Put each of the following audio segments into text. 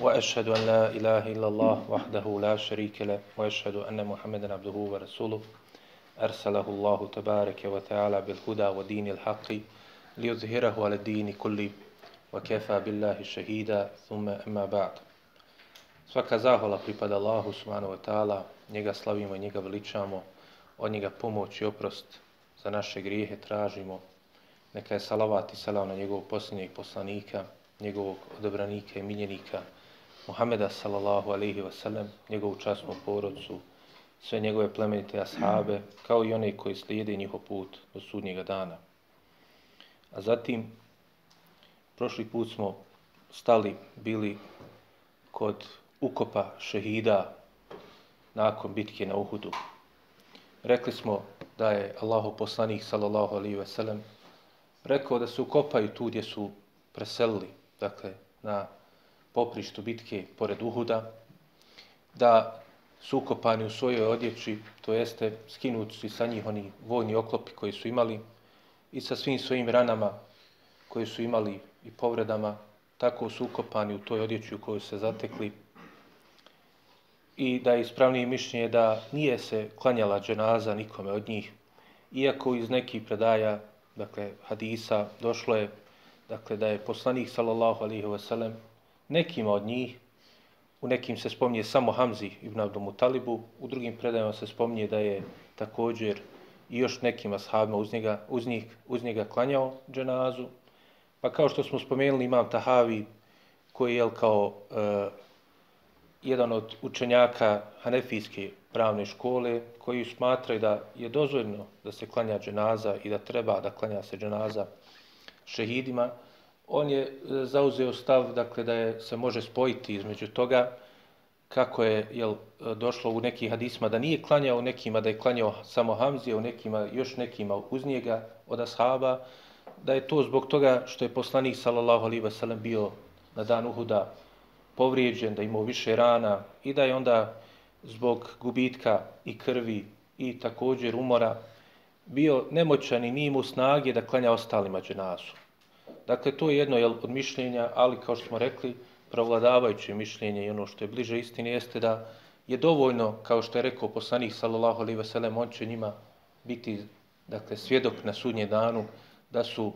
وأشهد أن لا إله إلا الله وحده لا شريك له وأشهد أن محمدا عبده ورسوله أرسله الله تبارك وتعالى بالهدى ودين الحق ليظهره على الدين كله وكفى بالله شهيدا ثم أما بعد Svaka zahvala pripada Allahu subhanahu wa ta'ala, njega slavimo i njega veličamo, od njega pomoć i oprost za naše grijehe tražimo. Neka je salavat i salav na njegovog posljednjeg poslanika, njegovog odobranika i miljenika, Muhameda sallallahu alaihi wa sallam, njegovu časnu porodcu, sve njegove plemenite ashabe, kao i one koji slijede njihov put do sudnjega dana. A zatim, prošli put smo stali, bili kod ukopa šehida nakon bitke na Uhudu. Rekli smo da je Allahu poslanik sallallahu alaihi ve sellem rekao da se ukopaju tu gdje su preselili, dakle na poprištu bitke pored Uhuda, da su ukopani u svojoj odjeći, to jeste skinuti sa njih oni vojni oklopi koji su imali i sa svim svojim ranama koji su imali i povredama, tako su ukopani u toj odjeći u kojoj se zatekli. I da je ispravnije mišljenje da nije se klanjala dženaza nikome od njih, iako iz nekih predaja, dakle hadisa, došlo je dakle, da je poslanik sallallahu alaihi ve sellem nekima od njih, u nekim se spominje samo Hamzi ibn Abdul Talibu, u drugim predajama se spominje da je također i još nekim ashabima uz njega, uz, njih, uz njega klanjao dženazu. Pa kao što smo spomenuli, imam Tahavi koji je kao e, jedan od učenjaka Hanefijske pravne škole koji smatraju da je dozvoljno da se klanja dženaza i da treba da klanja se dženaza šehidima, on je e, zauzeo stav dakle, da je, se može spojiti između toga kako je jel, došlo u nekih hadisma da nije klanjao nekima, da je klanjao samo Hamzi, u nekima, još nekima uz njega od ashaba, da je to zbog toga što je poslanik sallallahu alaihi wasallam bio na dan Uhuda povrijeđen, da imao više rana i da je onda zbog gubitka i krvi i također umora bio nemoćan i nije imao snage da klanja ostalima dženazu. Dakle, to je jedno jel, od mišljenja, ali kao što smo rekli, provladavajuće mišljenje i ono što je bliže istini jeste da je dovoljno, kao što je rekao poslanik sallallahu alaihi ve sellem, on će njima biti dakle, svjedok na sudnje danu da su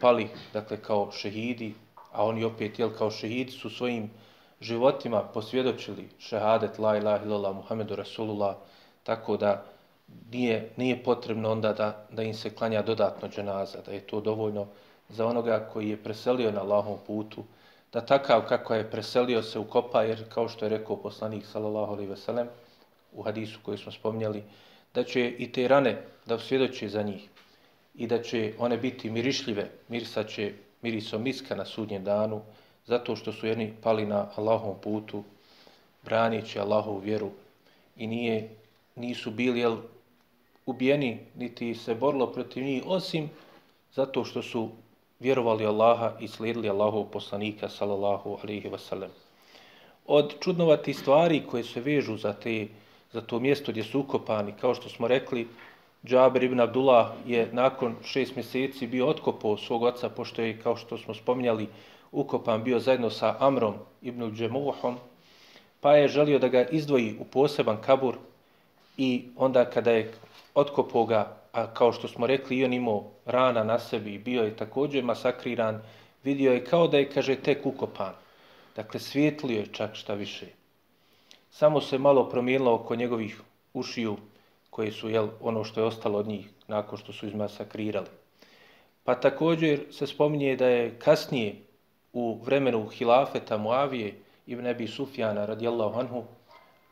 pali dakle, kao šehidi, a oni opet jel, kao šehidi su svojim životima posvjedočili šehadet la ilaha illallah Muhammedu Rasulullah, tako da nije, nije potrebno onda da, da im se klanja dodatno dženaza, da je to dovoljno za onoga koji je preselio na Allahom putu, da takav kako je preselio se ukopa, jer kao što je rekao poslanik sallallahu alaihi veselem u hadisu koji smo spominjali, da će i te rane da svjedoče za njih i da će one biti mirišljive, mirsa će mirisom miska na sudnjem danu, zato što su jedni pali na Allahom putu, branići Allahovu vjeru i nije, nisu bili jel, ubijeni, niti se borilo protiv njih, osim zato što su vjerovali Allaha i slijedili Allahov poslanika, sallallahu alaihi wasallam. Od čudnovati stvari koje se vežu za, te, za to mjesto gdje su ukopani, kao što smo rekli, Džaber ibn Abdullah je nakon šest mjeseci bio otkopao svog oca, pošto je, kao što smo spominjali, ukopan bio zajedno sa Amrom ibn Džemuhom, pa je želio da ga izdvoji u poseban kabur i onda kada je otkopo ga, a kao što smo rekli, i on imao rana na sebi bio je također masakriran, vidio je kao da je, kaže, tek ukopan. Dakle, svijetlio je čak šta više. Samo se malo promijenilo oko njegovih ušiju, koje su jel, ono što je ostalo od njih nakon što su izmasakrirali. Pa također se spominje da je kasnije u vremenu hilafeta Muavije ibn Ebi Sufjana radijallahu anhu,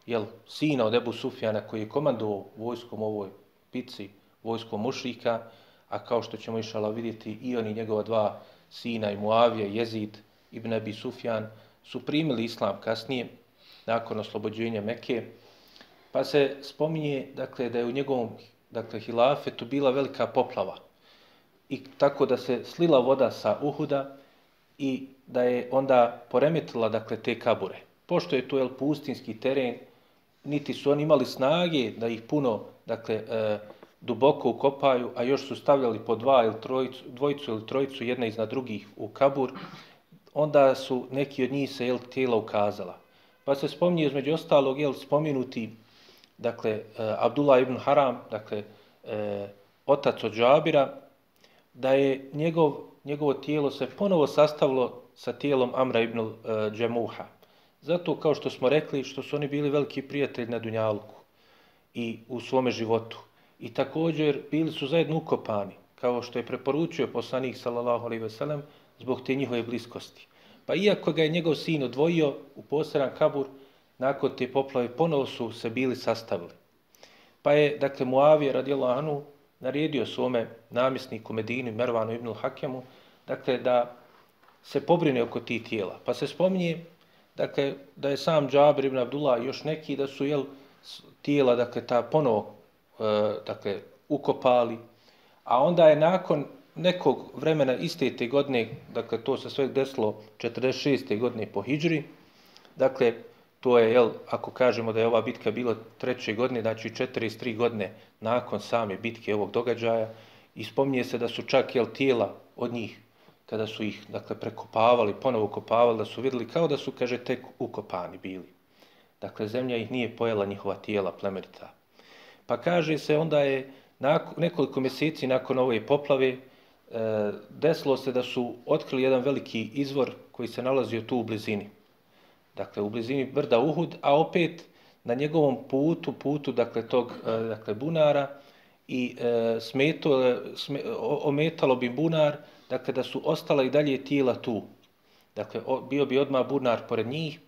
jel, sina od Ebu Sufjana koji je komandovao vojskom ovoj pici, vojskom mušrika, a kao što ćemo išala vidjeti i oni njegova dva sina i Muavije, Jezid ibn Abi Sufjan, su primili islam kasnije, nakon oslobođenja Mekke, Pa se spominje dakle, da je u njegovom dakle, hilafetu bila velika poplava. I tako da se slila voda sa Uhuda i da je onda poremetila dakle, te kabure. Pošto je to jel, pustinski teren, niti su oni imali snage da ih puno dakle, e, duboko ukopaju, a još su stavljali po dva ili trojicu, dvojicu ili trojicu jedna iznad drugih u kabur, onda su neki od njih se jel, tijela ukazala. Pa se spominje između ostalog jel, spominuti dakle, e, Abdullah ibn Haram, dakle, e, otac od Džabira, da je njegov, njegovo tijelo se ponovo sastavilo sa tijelom Amra ibn e, Džemuha. Zato, kao što smo rekli, što su oni bili veliki prijatelji na Dunjalku i u svome životu. I također bili su zajedno ukopani, kao što je preporučio poslanik sallallahu alejhi ve sellem zbog te njihove bliskosti. Pa iako ga je njegov sin odvojio u poseban kabur, nakon te poplave ponovo su se bili sastavili. Pa je, dakle, Muavije radijallahu anhu naredio svome namjesniku Medini, Mervanu ibn Hakemu, dakle, da se pobrine oko tih tijela. Pa se spominje, dakle, da je sam Džabir ibn Abdullah još neki da su, jel, tijela, dakle, ta ponovo E, dakle, ukopali, a onda je nakon nekog vremena iste te godine, dakle, to se sve desilo 46. godine po Hidžri, dakle, to je, jel, ako kažemo da je ova bitka bila treće godine, znači 43 godine nakon same bitke ovog događaja, i spominje se da su čak, jel, tijela od njih, kada su ih, dakle, prekopavali, ponovo ukopavali, da su vidjeli kao da su, kaže, tek ukopani bili. Dakle, zemlja ih nije pojela njihova tijela plemerita. Pa kaže se onda je nakon, nekoliko mjeseci nakon ove poplave e, desilo se da su otkrili jedan veliki izvor koji se nalazio tu u blizini. Dakle, u blizini brda Uhud, a opet na njegovom putu, putu dakle, tog e, dakle, bunara i e, smeto, sme, ometalo bi bunar, dakle, da su ostala i dalje tijela tu. Dakle, o, bio bi odmah bunar pored njih,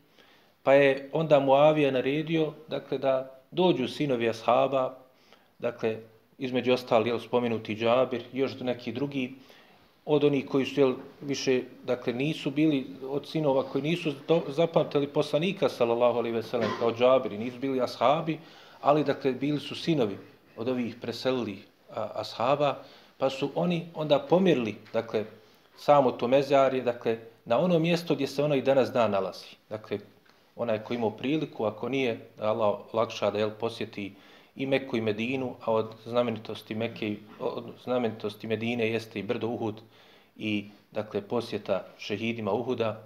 pa je onda Muavija naredio dakle, da dođu sinovi ashaba, dakle, između ostali, jel, spomenuti Džabir, još neki drugi, od onih koji su, jel, više, dakle, nisu bili od sinova koji nisu zapamtili poslanika, sallallahu alaihi ve sellem, kao Džabiri, nisu bili ashabi, ali, dakle, bili su sinovi od ovih preselili a, ashaba, pa su oni onda pomirli, dakle, samo to mezarje, dakle, na ono mjesto gdje se ono i danas dan nalazi. Dakle, onaj ko imao priliku, ako nije, Allah lakša da jel, posjeti i Meku i Medinu, a od znamenitosti Mekke, od znamenitosti Medine jeste i brdo Uhud i dakle posjeta šehidima Uhuda.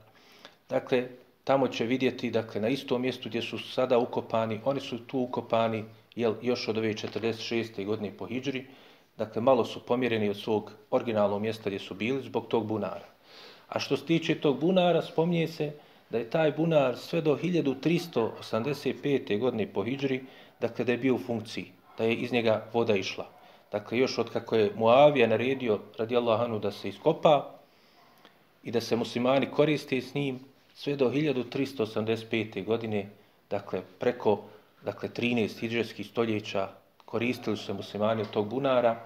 Dakle, tamo će vidjeti, dakle, na istom mjestu gdje su sada ukopani, oni su tu ukopani jel, još od ove 46. godine po Hidžri, dakle, malo su pomjereni od svog originalnog mjesta gdje su bili zbog tog bunara. A što se tiče tog bunara, spomnije se da je taj bunar sve do 1385. godine po Hidžri, dakle da je bio u funkciji, da je iz njega voda išla. Dakle, još od kako je Muavija naredio radijallahu anhu da se iskopa i da se muslimani koriste s njim, sve do 1385. godine, dakle, preko dakle, 13 hidžerskih stoljeća koristili su se muslimani od tog bunara,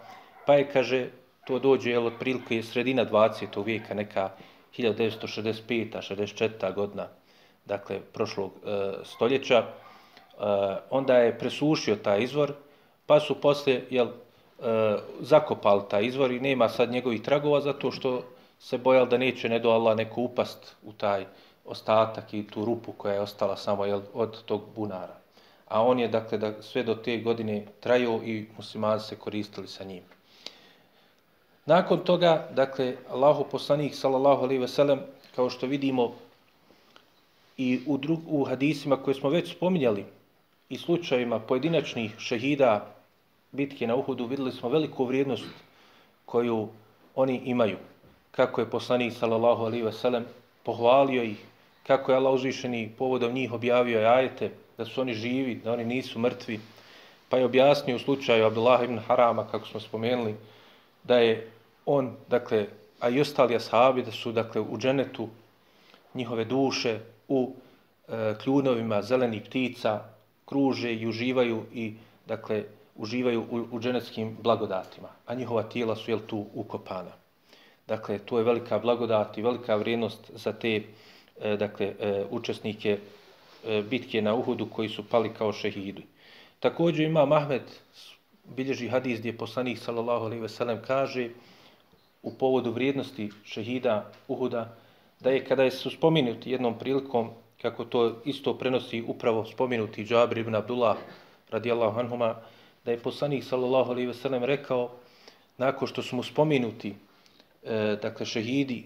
pa je, kaže, to dođe, jel, otprilike sredina 20. vijeka, neka 1965. 64. godina, dakle, prošlog e, stoljeća, e, onda je presušio taj izvor, pa su posle, jel, e, zakopali taj izvor i nema sad njegovih tragova zato što se bojali da neće, ne do Allah, neko upast u taj ostatak i tu rupu koja je ostala samo jel, od tog bunara. A on je, dakle, da sve do te godine trajao i muslimani se koristili sa njim. Nakon toga, dakle, Allahu poslanik, sallallahu alaihi ve sellem, kao što vidimo i u, drug, u hadisima koje smo već spominjali i slučajima pojedinačnih šehida bitke na Uhudu, videli smo veliku vrijednost koju oni imaju. Kako je poslanik, sallallahu alaihi ve sellem, pohvalio ih, kako je Allah uzvišeni povodom njih objavio ajete, da su oni živi, da oni nisu mrtvi, pa je objasnio u slučaju Abdullah ibn Harama, kako smo spomenuli, da je on, dakle, a i ostali ashabi da su, dakle, u dženetu njihove duše u e, kljunovima zelenih ptica kruže i uživaju i, dakle, uživaju u, u dženetskim blagodatima, a njihova tijela su, jel, tu ukopana. Dakle, to je velika blagodat i velika vrijednost za te, e, dakle, e, učesnike E, bitke na Uhudu koji su pali kao šehidi. Također ima Mahmed bilježi hadis gdje poslanik sallallahu alejhi ve sellem kaže u povodu vrijednosti šehida Uhuda da je kada je su spomenuti jednom prilikom kako to isto prenosi upravo spomenuti Džabir ibn Abdullah radijallahu anhuma da je poslanik sallallahu alejhi ve sellem rekao nakon što su mu spomenuti e, dakle šehidi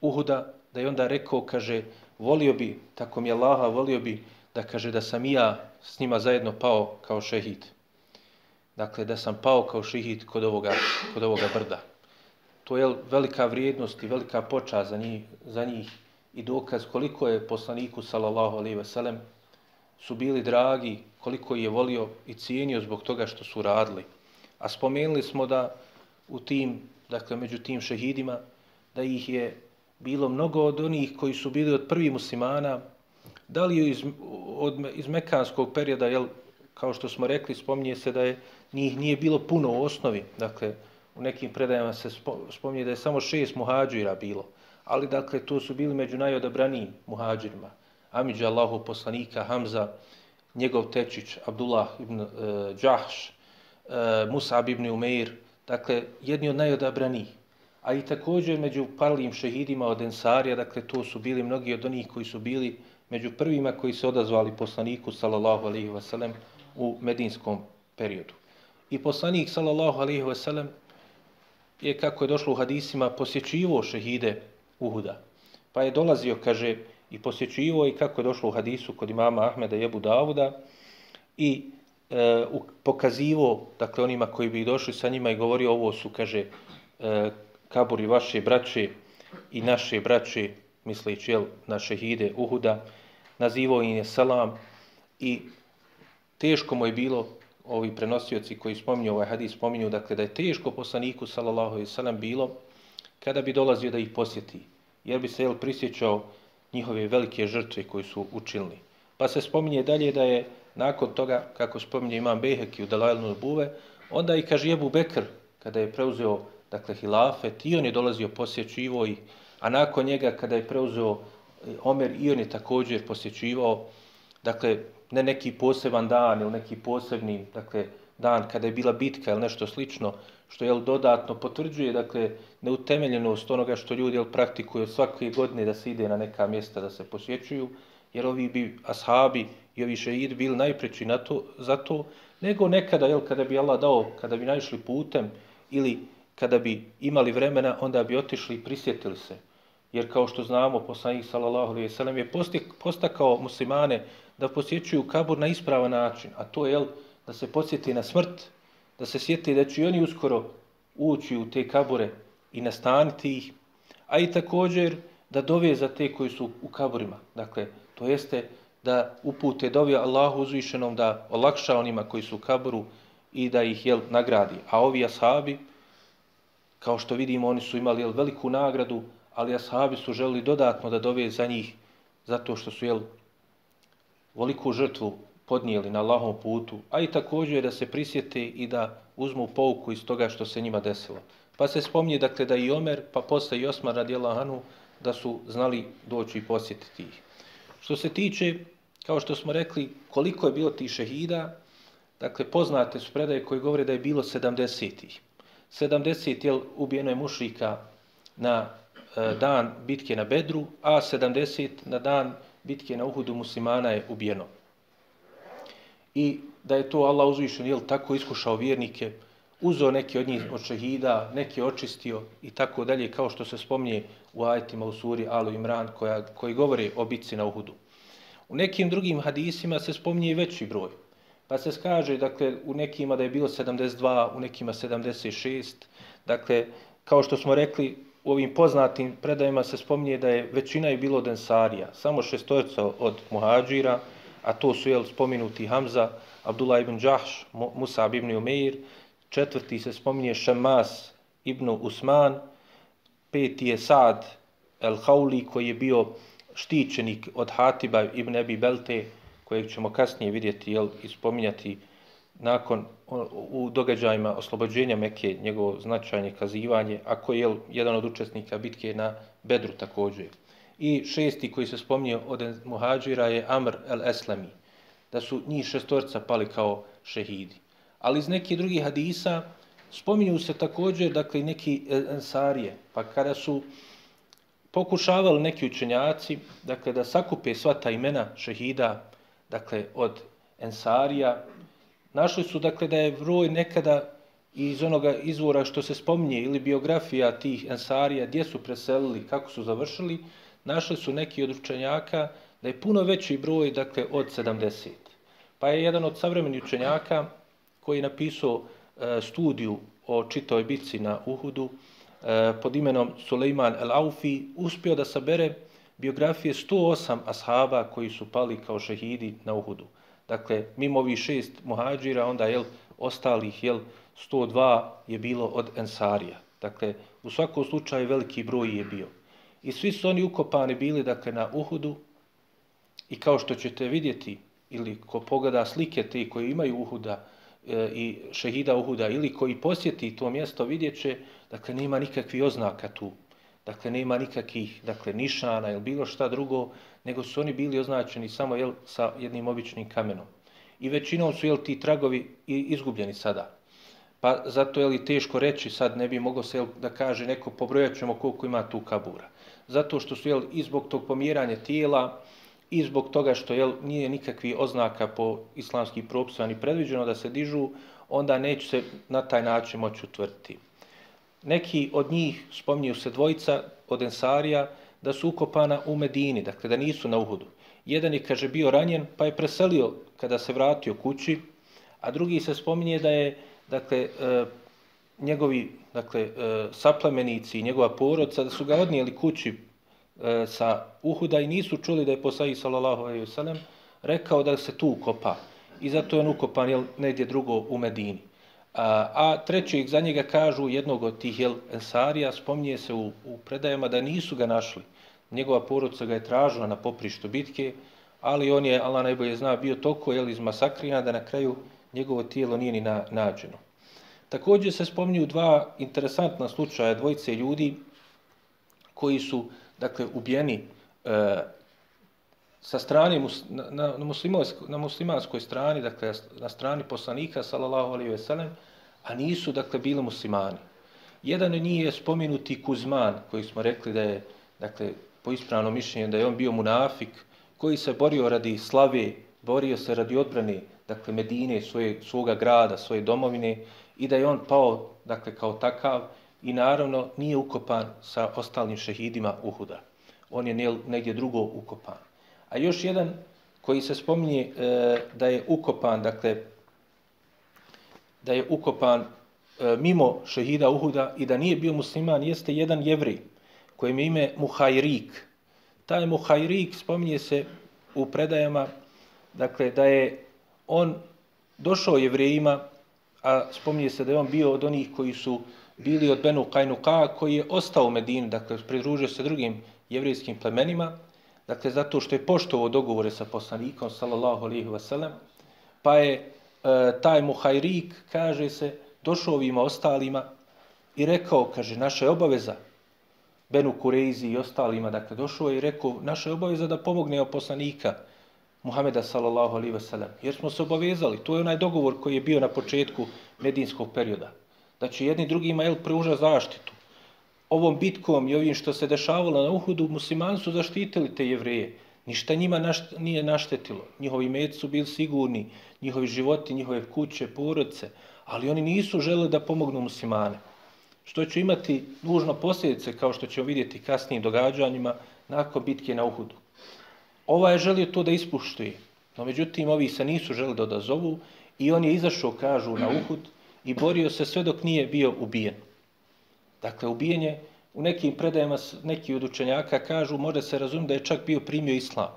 Uhuda da je onda rekao kaže volio bi tako mi Allaha volio bi da kaže da sam ja s njima zajedno pao kao šehid dakle da sam pao kao šehid kod ovoga kod ovoga brda to je velika vrijednost i velika poča za njih, za njih i dokaz koliko je poslaniku sallallahu alejhi ve sellem su bili dragi, koliko je volio i cijenio zbog toga što su radili. A spomenuli smo da u tim, dakle među tim šehidima, da ih je bilo mnogo od onih koji su bili od prvih muslimana, da li iz, od, iz mekanskog perioda, jel, kao što smo rekli, spominje se da je njih nije bilo puno u osnovi, dakle, u nekim predajama se spominje da je samo šest muhađira bilo, ali dakle to su bili među najodabranijim muhađirima. Amidža Allahu poslanika Hamza, njegov tečić Abdullah ibn eh, uh, Đahš, uh, eh, Musab ibn Umeir, dakle jedni od najodabranijih. A i također među parlijim šehidima od Ensarija, dakle to su bili mnogi od onih koji su bili među prvima koji se odazvali poslaniku sallallahu alaihi wasallam u medinskom periodu. I poslanik sallallahu alaihi wasallam je kako je došlo u hadisima posjećivo šehide Uhuda. Pa je dolazio, kaže, i posjećivo i kako je došlo u hadisu kod imama Ahmeda i Ebu Davuda i e, pokazivo, dakle, onima koji bi došli sa njima i govorio ovo su, kaže, e, kaburi vaše braće i naše braće, misleći, jel, na šehide Uhuda, nazivao im je salam i teško mu je bilo ovi prenosioci koji spominju ovaj hadis spominju dakle da je teško poslaniku sallallahu alejhi ve sellem bilo kada bi dolazio da ih posjeti jer bi se jel prisjećao njihove velike žrtve koje su učinili. Pa se spominje dalje da je nakon toga kako spominje imam Beheki u Dalajlnu Buve onda i kaže Jebu Bekr kada je preuzeo dakle hilafet i on je dolazio posjećivo ih, a nakon njega kada je preuzeo e, Omer i on je također posjećivao dakle ne neki poseban dan ili neki posebni dakle, dan kada je bila bitka ili nešto slično, što je dodatno potvrđuje dakle, neutemeljenost onoga što ljudi jel, praktikuju svake godine da se ide na neka mjesta da se posjećuju, jer ovi bi ashabi i ovi šeid bili najpreći na to, za to, nego nekada, jel, kada bi Allah dao, kada bi naišli putem ili kada bi imali vremena, onda bi otišli i prisjetili se. Jer kao što znamo, poslanik sallallahu alejhi ve sellem je postakao muslimane da posjećuju kabur na ispravan način, a to je da se podsjeti na smrt, da se sjeti da će oni uskoro ući u te kabure i nastaniti ih, a i također da dove za te koji su u kaburima. Dakle, to jeste da upute dove Allahu uzvišenom da olakša onima koji su u kaburu i da ih jel, nagradi. A ovi ashabi, kao što vidimo, oni su imali jel, veliku nagradu, ali ashabi su želili dodatno da dove za njih zato što su jel, veliku žrtvu podnijeli na Allahom putu, a i također da se prisjete i da uzmu pouku iz toga što se njima desilo. Pa se spomni dakle da i Omer, pa posle i Osman radijela Hanu, da su znali doći i posjetiti ih. Što se tiče, kao što smo rekli, koliko je bilo tih šehida, dakle poznate su predaje koji govore da je bilo 70 ih. 70 jel, ubijeno je mušika na e, dan bitke na Bedru, a 70 na dan bitke na Uhudu muslimana je ubijeno. I da je to Allah uzvišen, jel, tako iskušao vjernike, uzeo neke od njih od šehida, neke očistio i tako dalje, kao što se spomnije u ajetima u suri Alu Imran, koja, koji govori o bitci na Uhudu. U nekim drugim hadisima se spomnije veći broj. Pa se skaže, dakle, u nekima da je bilo 72, u nekima 76. Dakle, kao što smo rekli, u ovim poznatim predajima se spominje da je većina je bilo densarija, samo šestorca od muhađira, a to su jel, spominuti Hamza, Abdullah ibn Đahš, Musa ibn Umeir, četvrti se spominje Šemas ibn Usman, peti je Sad el-Hauli koji je bio štićenik od Hatiba ibn Ebi Belte, kojeg ćemo kasnije vidjeti jel, i spominjati nakon u događajima oslobođenja Mekke, njegovo značajnje kazivanje, a koji je jedan od učesnika bitke na Bedru također. I šesti koji se spominje od muhađira je Amr el-Eslami. da su njih šestorca pali kao šehidi. Ali iz nekih drugih hadisa spominju se također dakle, neki ensarije. Pa kada su pokušavali neki učenjaci dakle, da sakupe sva ta imena šehida dakle, od ensarija, našli su dakle, da je broj nekada iz onoga izvora što se spominje ili biografija tih ensarija, gdje su preselili, kako su završili, našli su neki od učenjaka da je puno veći broj dakle, od 70. Pa je jedan od savremenih učenjaka koji je napisao e, studiju o čitoj bitci na Uhudu e, pod imenom Suleiman el-Aufi uspio da sabere biografije 108 ashaba koji su pali kao šehidi na Uhudu. Dakle, mimo ovih šest muhađira, onda jel, ostalih jel, 102 je bilo od Ensarija. Dakle, u svakom slučaju veliki broj je bio. I svi su oni ukopani bili dakle, na Uhudu i kao što ćete vidjeti, ili ko pogleda slike te koji imaju Uhuda e, i šehida Uhuda, ili koji posjeti to mjesto, vidjet će, dakle, nema nikakvih oznaka tu. Dakle, nema nikakvih dakle, nišana ili bilo šta drugo, nego su oni bili označeni samo jel, sa jednim običnim kamenom. I većinom su jel, ti tragovi izgubljeni sada. Pa zato je li teško reći, sad ne bi moglo se jel, da kaže neko pobrojat ćemo koliko ima tu kabura. Zato što su jel, i zbog tog pomjeranja tijela i zbog toga što jel, nije nikakvi oznaka po islamskih propisima ni predviđeno da se dižu, onda neće se na taj način moći utvrditi. Neki od njih, spominju se dvojica od Ensarija, da su ukopana u Medini, dakle da nisu na Uhudu. Jedan je, kaže, bio ranjen, pa je preselio kada se vratio kući, a drugi se spominje da je, dakle, e, njegovi, dakle, e, saplemenici i njegova porodca, da su ga odnijeli kući e, sa Uhuda i nisu čuli da je posaji, sallallahu alaihi wasallam, rekao da se tu ukopa. I zato je on ukopan, jel, negdje drugo u Medini. A, a trećeg za njega kažu jednog od tih jel, ensarija, spominje se u, u predajama da nisu ga našli. Njegova porodca ga je tražila na poprištu bitke, ali on je, Allah najbolje zna, bio toliko jel, izmasakrijan da na kraju njegovo tijelo nije ni na, nađeno. Također se spominju dva interesantna slučaja dvojice ljudi koji su dakle ubijeni e, sa strane na, na, na muslimanskoj strani, dakle na strani poslanika sallallahu alejhi ve sellem, a nisu dakle bili muslimani. Jedan od njih je spomenuti Kuzman, koji smo rekli da je dakle po ispravnom mišljenju da je on bio munafik, koji se borio radi slave, borio se radi odbrane dakle Medine, svoje, svoga grada, svoje domovine i da je on pao dakle kao takav i naravno nije ukopan sa ostalim šehidima Uhuda. On je negdje drugo ukopan. A još jedan koji se spominje e, da je ukopan, dakle, da je ukopan e, mimo šehida Uhuda i da nije bio musliman, jeste jedan jevri kojem je ime Muhajrik. Taj Muhajrik spominje se u predajama, dakle, da je on došao jevrejima, a spominje se da je on bio od onih koji su bili od Benu Kajnuka, koji je ostao u Medini, dakle, pridružio se drugim jevrijskim plemenima, dakle zato što je poštovao dogovore sa poslanikom sallallahu alihi wasallam, pa je e, taj muhajrik kaže se došao ovima ostalima i rekao kaže naša je obaveza Benu Kureizi i ostalima dakle došao je i rekao naša je obaveza da pomognemo poslanika Muhameda sallallahu alaihi ve sellem jer smo se obavezali to je onaj dogovor koji je bio na početku medinskog perioda da će jedni drugima el pruža zaštitu ovom bitkom i ovim što se dešavalo na Uhudu, muslimani su zaštitili te jevreje. Ništa njima našt, nije naštetilo. Njihovi med su bili sigurni, njihovi životi, njihove kuće, porodice, ali oni nisu želeli da pomognu muslimane. Što će imati nužno posljedice, kao što ćemo vidjeti kasnijim događanjima, nakon bitke na Uhudu. Ova je želio to da ispuštuje, no međutim ovi se nisu želi da odazovu i on je izašao, kažu, na Uhud i borio se sve dok nije bio ubijen. Dakle, ubijenje u nekim predajama neki od učenjaka kažu, može se razumjeti da je čak bio primio islam.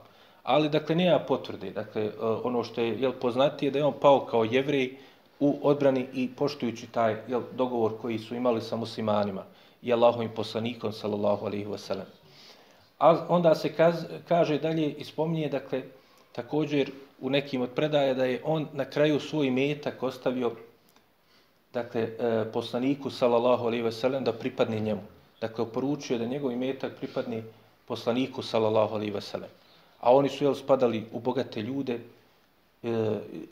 Ali, dakle, nema potvrde. Dakle, e, ono što je jel, poznatije da je on pao kao jevrej u odbrani i poštujući taj jel, dogovor koji su imali sa muslimanima i Allahovim poslanikom, sallallahu alaihi wasallam. A onda se kaz, kaže dalje i spominje, dakle, također u nekim od predaja da je on na kraju svoj metak ostavio dakle, e, poslaniku, sallallahu alaihi ve sellem, da pripadne njemu. Dakle, oporučio da njegov imetak pripadne poslaniku, salallahu alaihi ve sellem. A oni su, jel, spadali u bogate ljude e,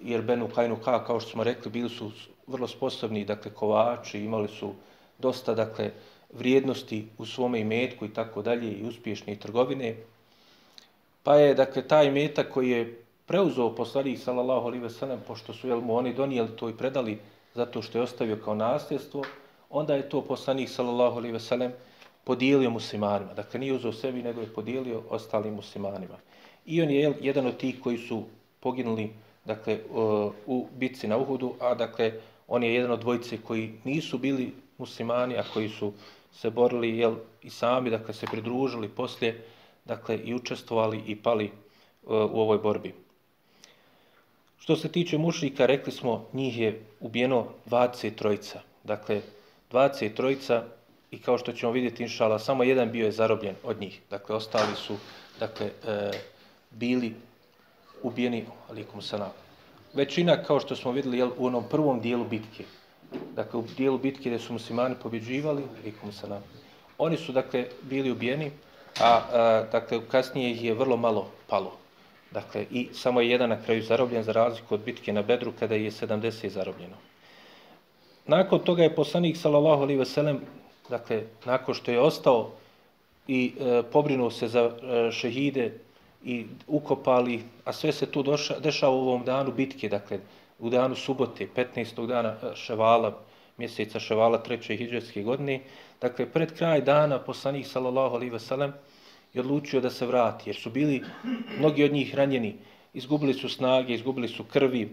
jer Benu Kajnuka, kao što smo rekli, bili su vrlo sposobni, dakle, kovači, imali su dosta, dakle, vrijednosti u svome imetku i tako dalje i uspješne trgovine. Pa je, dakle, taj imetak koji je preuzeo poslanik, sallallahu alaihi ve sellem, pošto su jel, mu oni donijeli to i predali zato što je ostavio kao nasljedstvo, onda je to poslanik, sallallahu alaihi ve sellem, podijelio muslimanima. Dakle, nije uzeo sebi, nego je podijelio ostalim muslimanima. I on je jedan od tih koji su poginuli dakle, u bitci na Uhudu, a dakle, on je jedan od dvojice koji nisu bili muslimani, a koji su se borili jel, i sami, dakle, se pridružili poslije, dakle, i učestvovali i pali u ovoj borbi. Što se tiče mušnika, rekli smo, njih je ubijeno 23. Dakle, 23-ica i kao što ćemo vidjeti, inšala, samo jedan bio je zarobljen od njih. Dakle, ostali su, dakle, e, bili ubijeni, alikum salam. Većina, kao što smo vidjeli, jel, u onom prvom dijelu bitke, dakle, u dijelu bitke gdje su muslimani pobjeđivali, alikum salam, oni su, dakle, bili ubijeni, a, a dakle, kasnije ih je vrlo malo palo. Dakle, i samo je jedan na kraju zarobljen za razliku od bitke na Bedru kada je 70 zarobljeno. Nakon toga je poslanik sallallahu alejhi ve sellem dakle nakon što je ostao i e, pobrinuo se za e, šehide i ukopali, a sve se tu doša, dešava u ovom danu bitke, dakle u danu subote, 15. dana e, Ševala, mjeseca Ševala 3. hijđarske godine, dakle pred kraj dana poslanik sallallahu alejhi ve sellem je odlučio da se vrati, jer su bili mnogi od njih ranjeni, izgubili su snage, izgubili su krvi,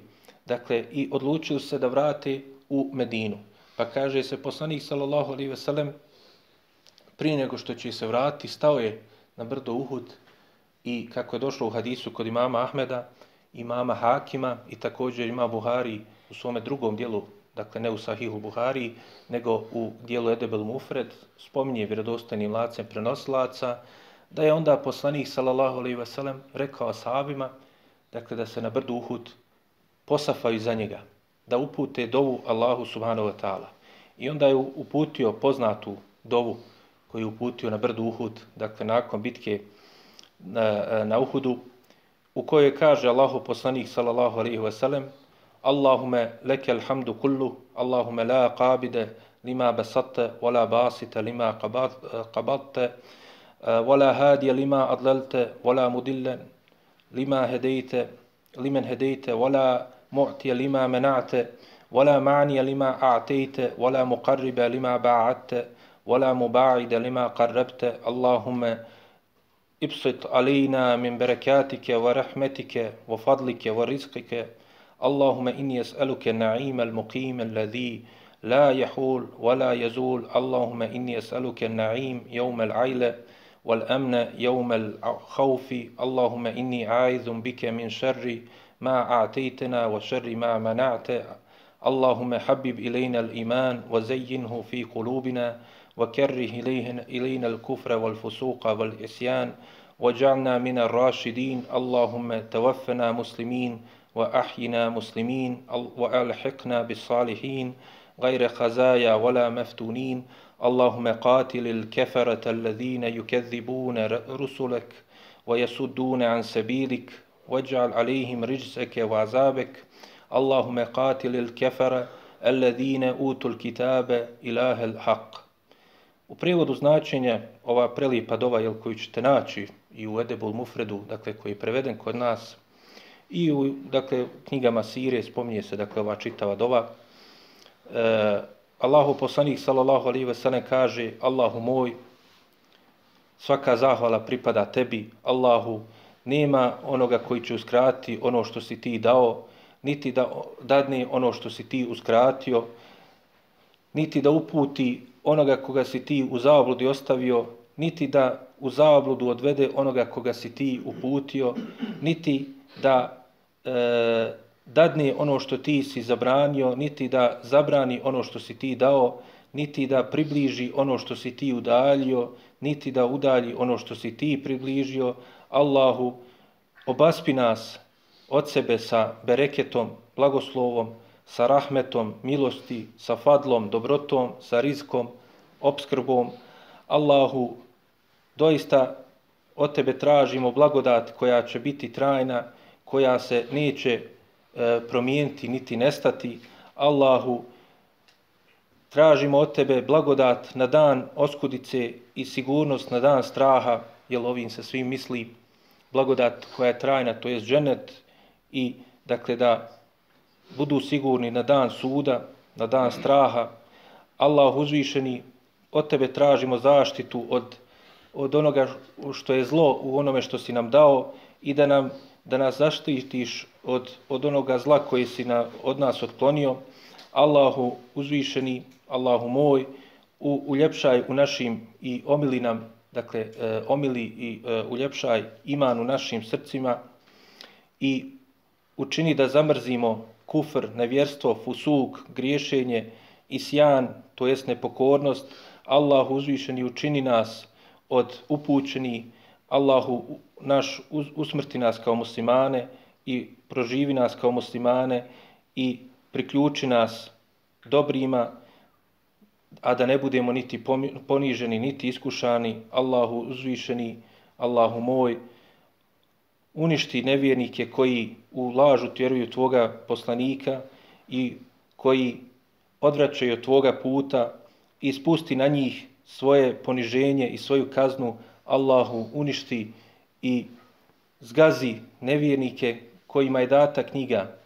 dakle, i odlučili se da vrate u Medinu. Pa kaže se, poslanik, sallallahu alaihi ve sellem, prije nego što će se vratiti stao je na brdo Uhud i kako je došlo u hadisu kod imama Ahmeda, imama Hakima i također ima Buhari u svome drugom dijelu, dakle ne u Sahihu Buhari, nego u dijelu Edebel Mufred, spominje vjerodostojnim lacem prenoslaca, da je onda poslanik sallallahu alejhi ve sellem rekao sahabima dakle da se na brdu Uhud posafaju za njega da upute dovu Allahu subhanahu wa ta'ala. I onda je uputio poznatu dovu koju je uputio na brdu Uhud, dakle nakon bitke na, na Uhudu, u kojoj kaže Allahu poslanik sallallahu alaihi wa sallam Allahume leke alhamdu kullu, Allahume la qabide lima basatte, wala basite lima qabatte, wala hadije lima adlelte, wala mudille lima hedejte, limen hedejte, wala معطي لما منعت ولا معني لما أعطيت ولا مقرب لما باعدت ولا مباعد لما قربت. اللهم ابسط علينا من بركاتك ورحمتك وفضلك ورزقك. اللهم إني أسألك النعيم المقيم الذي لا يحول ولا يزول. اللهم إني أسألك النعيم يوم العيلة والأمن يوم الخوف. اللهم إني عايذ بك من شر ما أعطيتنا وشر ما منعت. اللهم حبب إلينا الإيمان وزينه في قلوبنا وكره إلينا الكفر والفسوق والإسيان وجعلنا من الراشدين. اللهم توفنا مسلمين وأحينا مسلمين. وألحقنا بالصالحين غير خزايا ولا مفتونين. اللهم قاتل الكفرة الذين يكذبون رسلك ويسدون عن سبيلك. واجعل عليهم رجسك وعذابك اللهم قاتل الكفرة الذين أوتوا الكتاب إله الحق U prijevodu značenja ova prelijepa dova jel, koju ćete naći i u Edebul Mufredu, dakle, koji je preveden kod nas, i u dakle, knjigama Sirije spominje se dakle, ova čitava dova, e, Allahu poslanik sallallahu alejhi ve sellem kaže Allahu moj svaka zahvala pripada tebi Allahu nema onoga koji će uskrati ono što si ti dao niti da dadne ono što si ti uskratio niti da uputi onoga koga si ti u zabludi ostavio niti da u zabludu odvede onoga koga si ti uputio niti da e, dadne ono što ti si zabranio, niti da zabrani ono što si ti dao, niti da približi ono što si ti udaljio, niti da udalji ono što si ti približio. Allahu, obaspi nas od sebe sa bereketom, blagoslovom, sa rahmetom, milosti, sa fadlom, dobrotom, sa rizkom, obskrbom. Allahu, doista od tebe tražimo blagodat koja će biti trajna, koja se neće e, promijeniti niti nestati. Allahu, tražimo od tebe blagodat na dan oskudice i sigurnost na dan straha, jer ovim se svim misli blagodat koja je trajna, to je dženet i dakle da budu sigurni na dan suda, na dan straha. Allah uzvišeni, od tebe tražimo zaštitu od, od onoga što je zlo u onome što si nam dao i da nam da nas zaštitiš od, od onoga zla koji si na, od nas otklonio. Allahu uzvišeni, Allahu moj, u, uljepšaj u našim i omili nam, dakle, e, omili i e, uljepšaj iman u našim srcima i učini da zamrzimo kufr, nevjerstvo, fusuk, griješenje, isjan, to jest nepokornost, Allahu uzvišeni učini nas od upućeni, Allahu naš usmrti nas kao muslimane i proživi nas kao muslimane i priključi nas dobrima, a da ne budemo niti poniženi, niti iskušani, Allahu uzvišeni, Allahu moj, uništi nevjernike koji u lažu tjeruju tvoga poslanika i koji odvraćaju od tvoga puta i spusti na njih svoje poniženje i svoju kaznu, Allahu uništi i zgazi nevjernike kojima je data knjiga.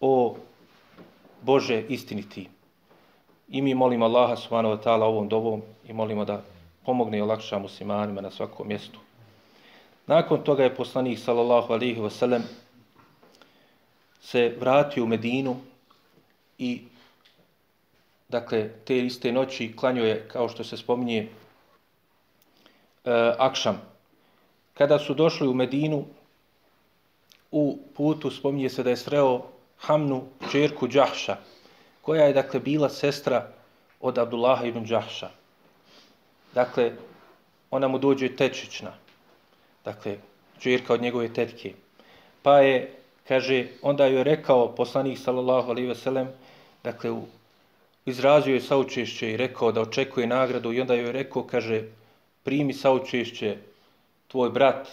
O Bože istiniti. I mi molimo Allaha subhanahu wa ta'ala ovom dobom i molimo da pomogne i olakša muslimanima na svakom mjestu. Nakon toga je poslanik sallallahu alaihi wa sallam se vratio u Medinu i dakle te iste noći klanio je kao što se spominje e, Akšam. Kada su došli u Medinu u putu spominje se da je sreo Hamnu čerku Đahša koja je dakle bila sestra od Abdullaha ibn Đahša. Dakle, ona mu dođe tečična dakle, čerka od njegove tetke. Pa je, kaže, onda je rekao poslanik, sallallahu alaihi veselem, dakle, u, izrazio je saučešće i rekao da očekuje nagradu i onda je rekao, kaže, primi saučešće, tvoj brat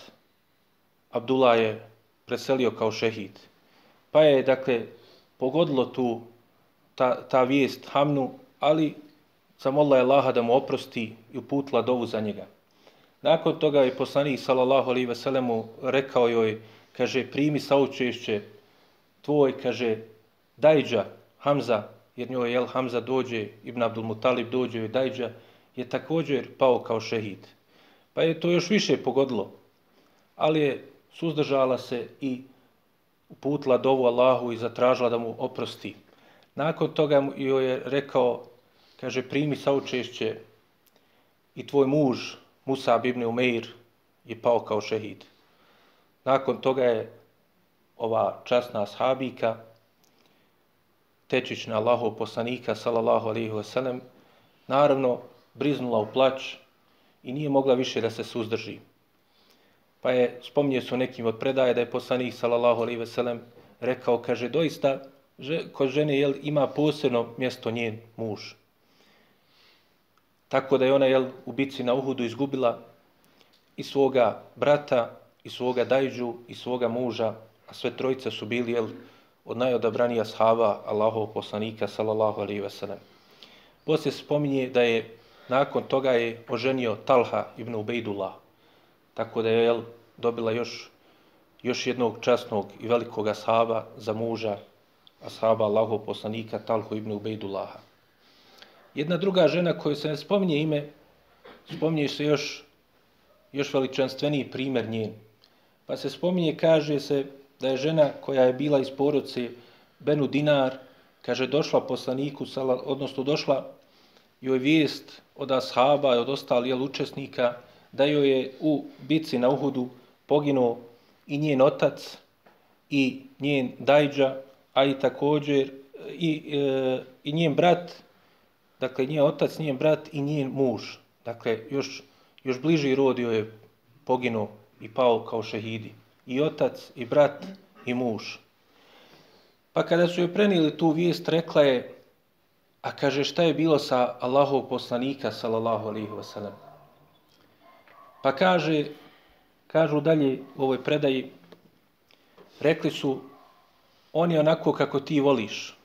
Abdullah je preselio kao šehid. Pa je, dakle, pogodilo tu ta, ta vijest Hamnu, ali zamolila je Allaha da mu oprosti i uputila dovu za njega. Nakon toga je poslanik sallallahu alejhi ve sellemu rekao joj kaže primi saučešće tvoj kaže Dajđa Hamza jer njoj je Hamza dođe Ibn Abdul Mutalib dođe i Dajđa je također pao kao šehid. Pa je to još više pogodilo. Ali je suzdržala se i uputila dovu Allahu i zatražila da mu oprosti. Nakon toga joj je rekao, kaže, primi saučešće i tvoj muž, Musa ibn Umeir je pao kao šehid. Nakon toga je ova časna sahabika, tečična Allahov poslanika, salallahu alihi wasalam, naravno briznula u plać i nije mogla više da se suzdrži. Pa je, spominje su nekim od predaje da je poslanik, salallahu ve sellem, rekao, kaže, doista, kod žene jel, ima posebno mjesto njen muž. Tako da je ona jel, u bici na Uhudu izgubila i svoga brata, i svoga dajđu, i svoga muža, a sve trojice su bili jel, od najodabranija shava Allahov poslanika, sallallahu alaihi ve sellem. Poslije spominje da je nakon toga je oženio Talha ibn Ubejdullah, tako da je jel, dobila još, još jednog časnog i velikog ashaba za muža, ashaba Allahov poslanika Talhu ibn Ubejdullaha. Jedna druga žena koju se ne spominje ime, spominje se još, još veličanstveniji primjer njen. Pa se spominje, kaže se da je žena koja je bila iz porodce Benu Dinar, kaže došla poslaniku, odnosno došla joj vijest od ashaba i od ostalih učesnika da joj je u bici na Uhudu poginuo i njen otac i njen dajđa, a i također i, e, i njen brat dakle, njen otac, njen brat i njen muž. Dakle, još, još bliži rodio je poginuo i pao kao šehidi. I otac, i brat, i muž. Pa kada su joj prenijeli tu vijest, rekla je, a kaže, šta je bilo sa Allahov poslanika, sallallahu alihi wasallam? Pa kaže, kažu dalje u ovoj predaji, rekli su, on je onako kako ti voliš.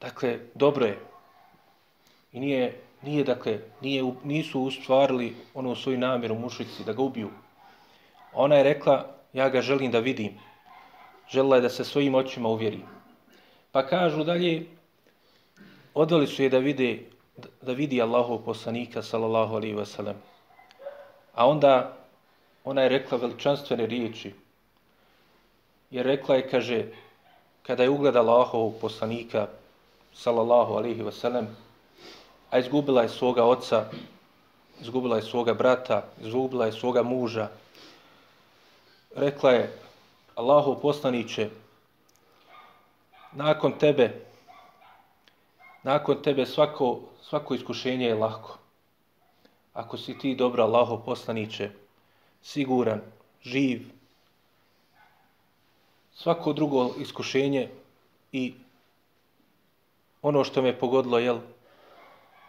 Dakle, dobro je. I nije, nije dakle, nije, nisu ustvarili ono svoju namjeru mušici da ga ubiju. Ona je rekla, ja ga želim da vidim. Želila je da se svojim očima uvjeri. Pa kažu dalje, odveli su je da vide da vidi Allahov poslanika sallallahu alaihi ve sellem. A onda ona je rekla veličanstvene riječi. Jer rekla je, kaže, kada je ugledala Allahovog poslanika sallallahu alaihi wa a izgubila je svoga oca, izgubila je svoga brata, izgubila je svoga muža, rekla je, Allahov poslaniće, nakon tebe, nakon tebe svako, svako iskušenje je lako. Ako si ti dobro Allaho poslaniće, siguran, živ, svako drugo iskušenje i ono što me pogodilo jel,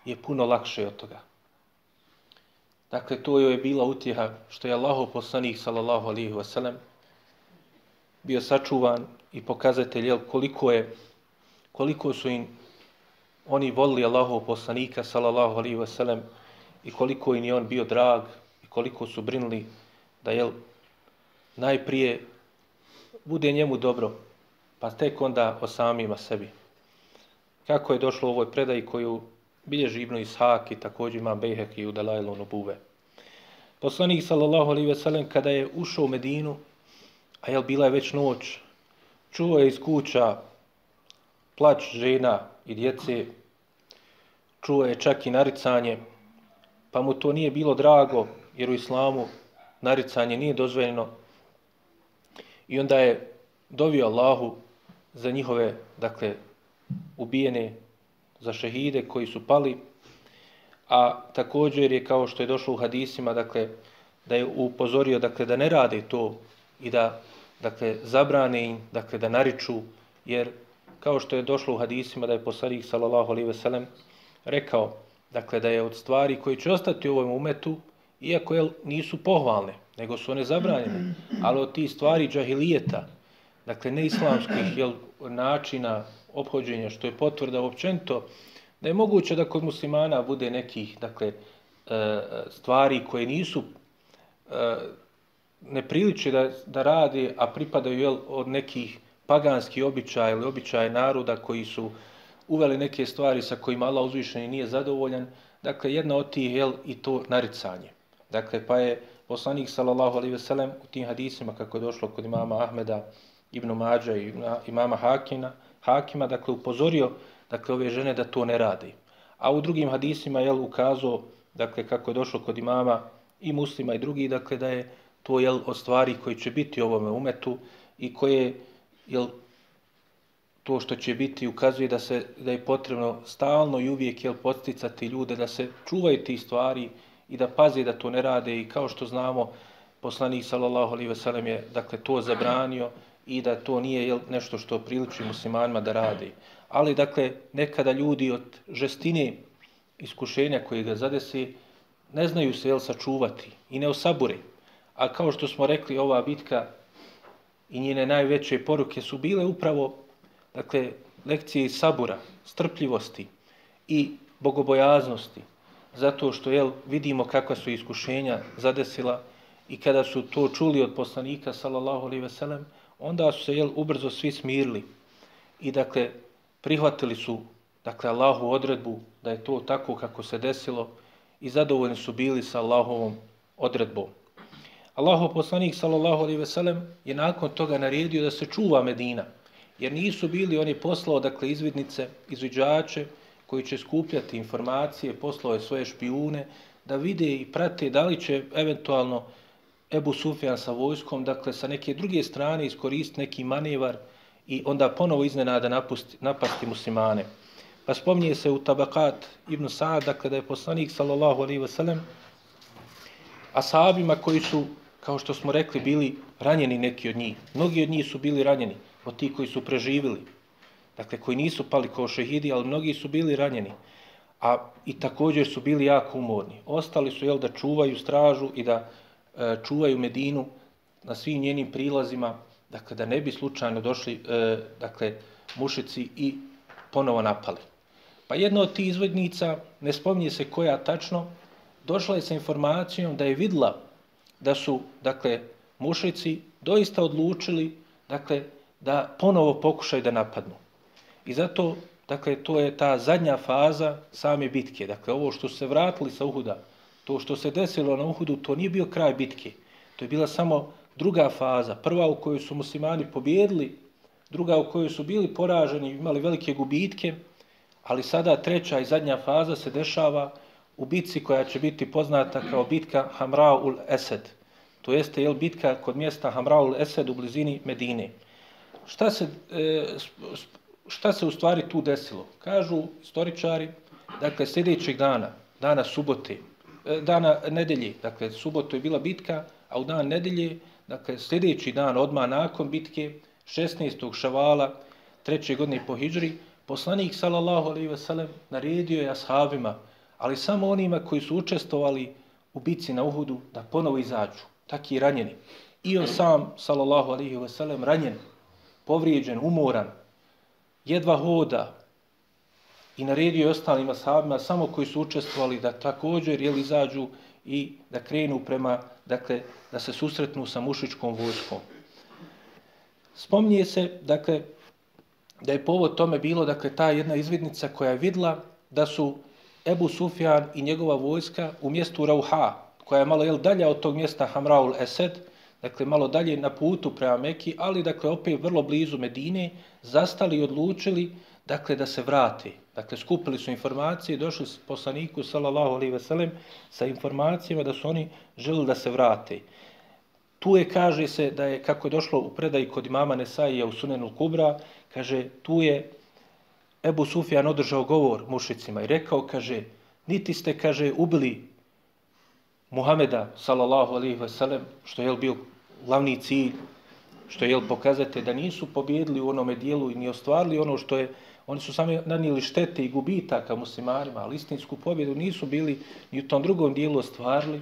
je puno lakše od toga. Dakle, to je bila utjeha što je Allaho poslanik, sallallahu alihi wasalam, bio sačuvan i pokazatelj jel, koliko je koliko su im oni volili Allahov poslanika sallallahu alaihi sellem i koliko im je on bio drag i koliko su brinuli da jel najprije bude njemu dobro pa tek onda o samima sebi. Kako je došlo u ovoj predaji koju bilježi Ibnu Ishak i također ima Bejhek i u Dalajlu Nubuve. Poslanik sallallahu alaihi veselem kada je ušao u Medinu, a jel bila je već noć, čuo je iz kuća plać žena i djece, čuo je čak i naricanje, pa mu to nije bilo drago, jer u islamu naricanje nije dozvoljeno. I onda je dovio Allahu za njihove, dakle, ubijene, za šehide koji su pali, a također je kao što je došlo u hadisima, dakle, da je upozorio, dakle, da ne rade to i da, dakle, zabrane im, dakle, da nariču, jer kao što je došlo u hadisima da je poslanik sallallahu alejhi ve sellem rekao dakle da je od stvari koji će ostati u ovom umetu iako jel, nisu pohvalne nego su one zabranjene ali od tih stvari džahilijeta dakle neislamskih jel načina obhođenja, što je potvrda uopćento da je moguće da kod muslimana bude nekih dakle e, stvari koje nisu e, ne priliče da, da radi, a pripadaju jel, od nekih paganski običaj ili običaja naroda koji su uveli neke stvari sa kojima Allah uzvišen nije zadovoljan, dakle jedna od tih je i to naricanje. Dakle, pa je poslanik sallallahu alaihi ve sellem u tim hadisima kako je došlo kod imama Ahmeda ibn Mađa i imama Hakina, Hakima, dakle upozorio dakle, ove žene da to ne radi. A u drugim hadisima je ukazao dakle, kako je došlo kod imama i muslima i drugi, dakle da je to jel, od stvari koji će biti u ovome umetu i koje jel, to što će biti ukazuje da se da je potrebno stalno i uvijek jel, posticati ljude da se čuvaju ti stvari i da paze da to ne rade i kao što znamo poslanik sallallahu alejhi ve sellem je dakle to zabranio i da to nije nešto što priliči muslimanima da radi. Ali dakle nekada ljudi od žestine iskušenja koje ga zadesi ne znaju se jel sačuvati i ne osabure. A kao što smo rekli ova bitka i njene najveće poruke su bile upravo dakle, lekcije sabura, strpljivosti i bogobojaznosti, zato što jel, vidimo kakva su iskušenja zadesila i kada su to čuli od poslanika, sallallahu alaihi ve sellem, onda su se jel, ubrzo svi smirili i dakle, prihvatili su dakle, Allahu odredbu da je to tako kako se desilo i zadovoljni su bili sa Allahovom odredbom. Allahu poslanik sallallahu alejhi ve sellem je nakon toga naredio da se čuva Medina, jer nisu bili oni poslao dakle izvidnice, izviđače koji će skupljati informacije, poslove svoje špijune da vide i prate da li će eventualno Ebu Sufjan sa vojskom, dakle sa neke druge strane iskoristiti neki manevar i onda ponovo iznenada napusti, napasti muslimane. Pa spominje se u Tabakat ibn Sa'ad, dakle da je poslanik sallallahu alaihi wa sallam ashabima koji su kao što smo rekli, bili ranjeni neki od njih. Mnogi od njih su bili ranjeni, od tih koji su preživili. Dakle, koji nisu pali kao šehidi, ali mnogi su bili ranjeni. A i također su bili jako umorni. Ostali su, jel, da čuvaju stražu i da e, čuvaju Medinu na svim njenim prilazima, dakle, da ne bi slučajno došli, e, dakle, mušici i ponovo napali. Pa jedna od tih izvodnica, ne spominje se koja tačno, došla je sa informacijom da je vidla da su, dakle, mušici doista odlučili, dakle, da ponovo pokušaju da napadnu. I zato, dakle, to je ta zadnja faza same bitke. Dakle, ovo što se vratili sa Uhuda, to što se desilo na Uhudu, to nije bio kraj bitke. To je bila samo druga faza. Prva u kojoj su muslimani pobjedili, druga u kojoj su bili poraženi, imali velike gubitke, ali sada treća i zadnja faza se dešava u bitci koja će biti poznata kao bitka Hamraul Esed. To jeste jel, bitka kod mjesta Hamraul Esed u blizini Medine. Šta se, e, šta se u stvari tu desilo? Kažu istoričari, dakle, sljedećeg dana, dana subote, e, dana nedelje, dakle, suboto je bila bitka, a u dan nedelje, dakle, sljedeći dan, odmah nakon bitke, 16. šavala, treće godine po Hidžri, poslanik, sallallahu alaihi veselem, naredio je ashabima, ali samo onima koji su učestovali u bitci na Uhudu, da ponovo izađu, taki ranjeni. I on sam, sallallahu alaihi veselem, ranjen, povrijeđen, umoran, jedva hoda i naredio je ostalim ashabima, samo koji su učestvovali da također jel, izađu i da krenu prema, dakle, da se susretnu sa mušičkom vojskom. Spominje se, dakle, da je povod tome bilo, dakle, ta jedna izvidnica koja je vidla da su Ebu Sufjan i njegova vojska u mjestu Rauha, koja je malo jel, dalja od tog mjesta Hamraul Esed, dakle malo dalje na putu prema Meki, ali dakle opet vrlo blizu Medine, zastali i odlučili dakle da se vrate. Dakle skupili su informacije došli su poslaniku sallallahu alejhi ve sellem sa informacijama da su oni želeli da se vrate. Tu je kaže se da je kako je došlo u predaji kod imama Nesaija u Sunenu Kubra, kaže tu je Ebu Sufjan održao govor mušicima i rekao, kaže, niti ste, kaže, ubili Muhameda, sallallahu alaihi ve sellem, što je bio glavni cilj, što je pokazate da nisu pobjedili u onome dijelu i ni ostvarili ono što je, oni su sami nanijeli štete i gubitaka muslimanima, ali istinsku pobjedu nisu bili ni u tom drugom dijelu ostvarili.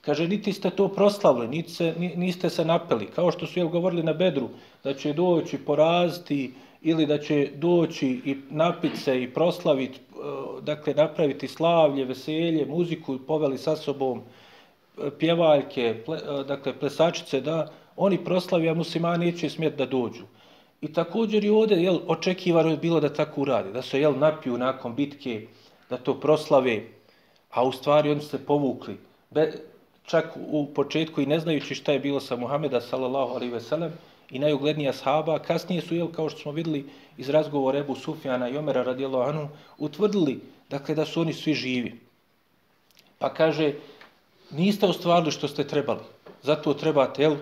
Kaže, niti ste to proslavili, niti se, niste se napeli, kao što su jel govorili na Bedru, da će doći poraziti ili da će doći i napiti se i proslaviti e, dakle, napraviti slavlje, veselje, muziku, poveli sa sobom e, pjevaljke, ple, e, dakle, plesačice, da oni proslavi, a muslimani neće smjeti da dođu. I također i ovdje, jel, očekivano je bilo da tako uradi, da se, jel, napiju nakon bitke, da to proslave, a u stvari oni se povukli. Be, čak u početku i ne znajući šta je bilo sa Muhameda, sallallahu alaihi ve sellem, i najuglednija sahaba, kasnije su, jel, kao što smo videli iz razgovora Ebu Sufjana i Omera radijallahu anhu, utvrdili dakle, da su oni svi živi. Pa kaže, niste ostvarili što ste trebali, zato trebate, jel,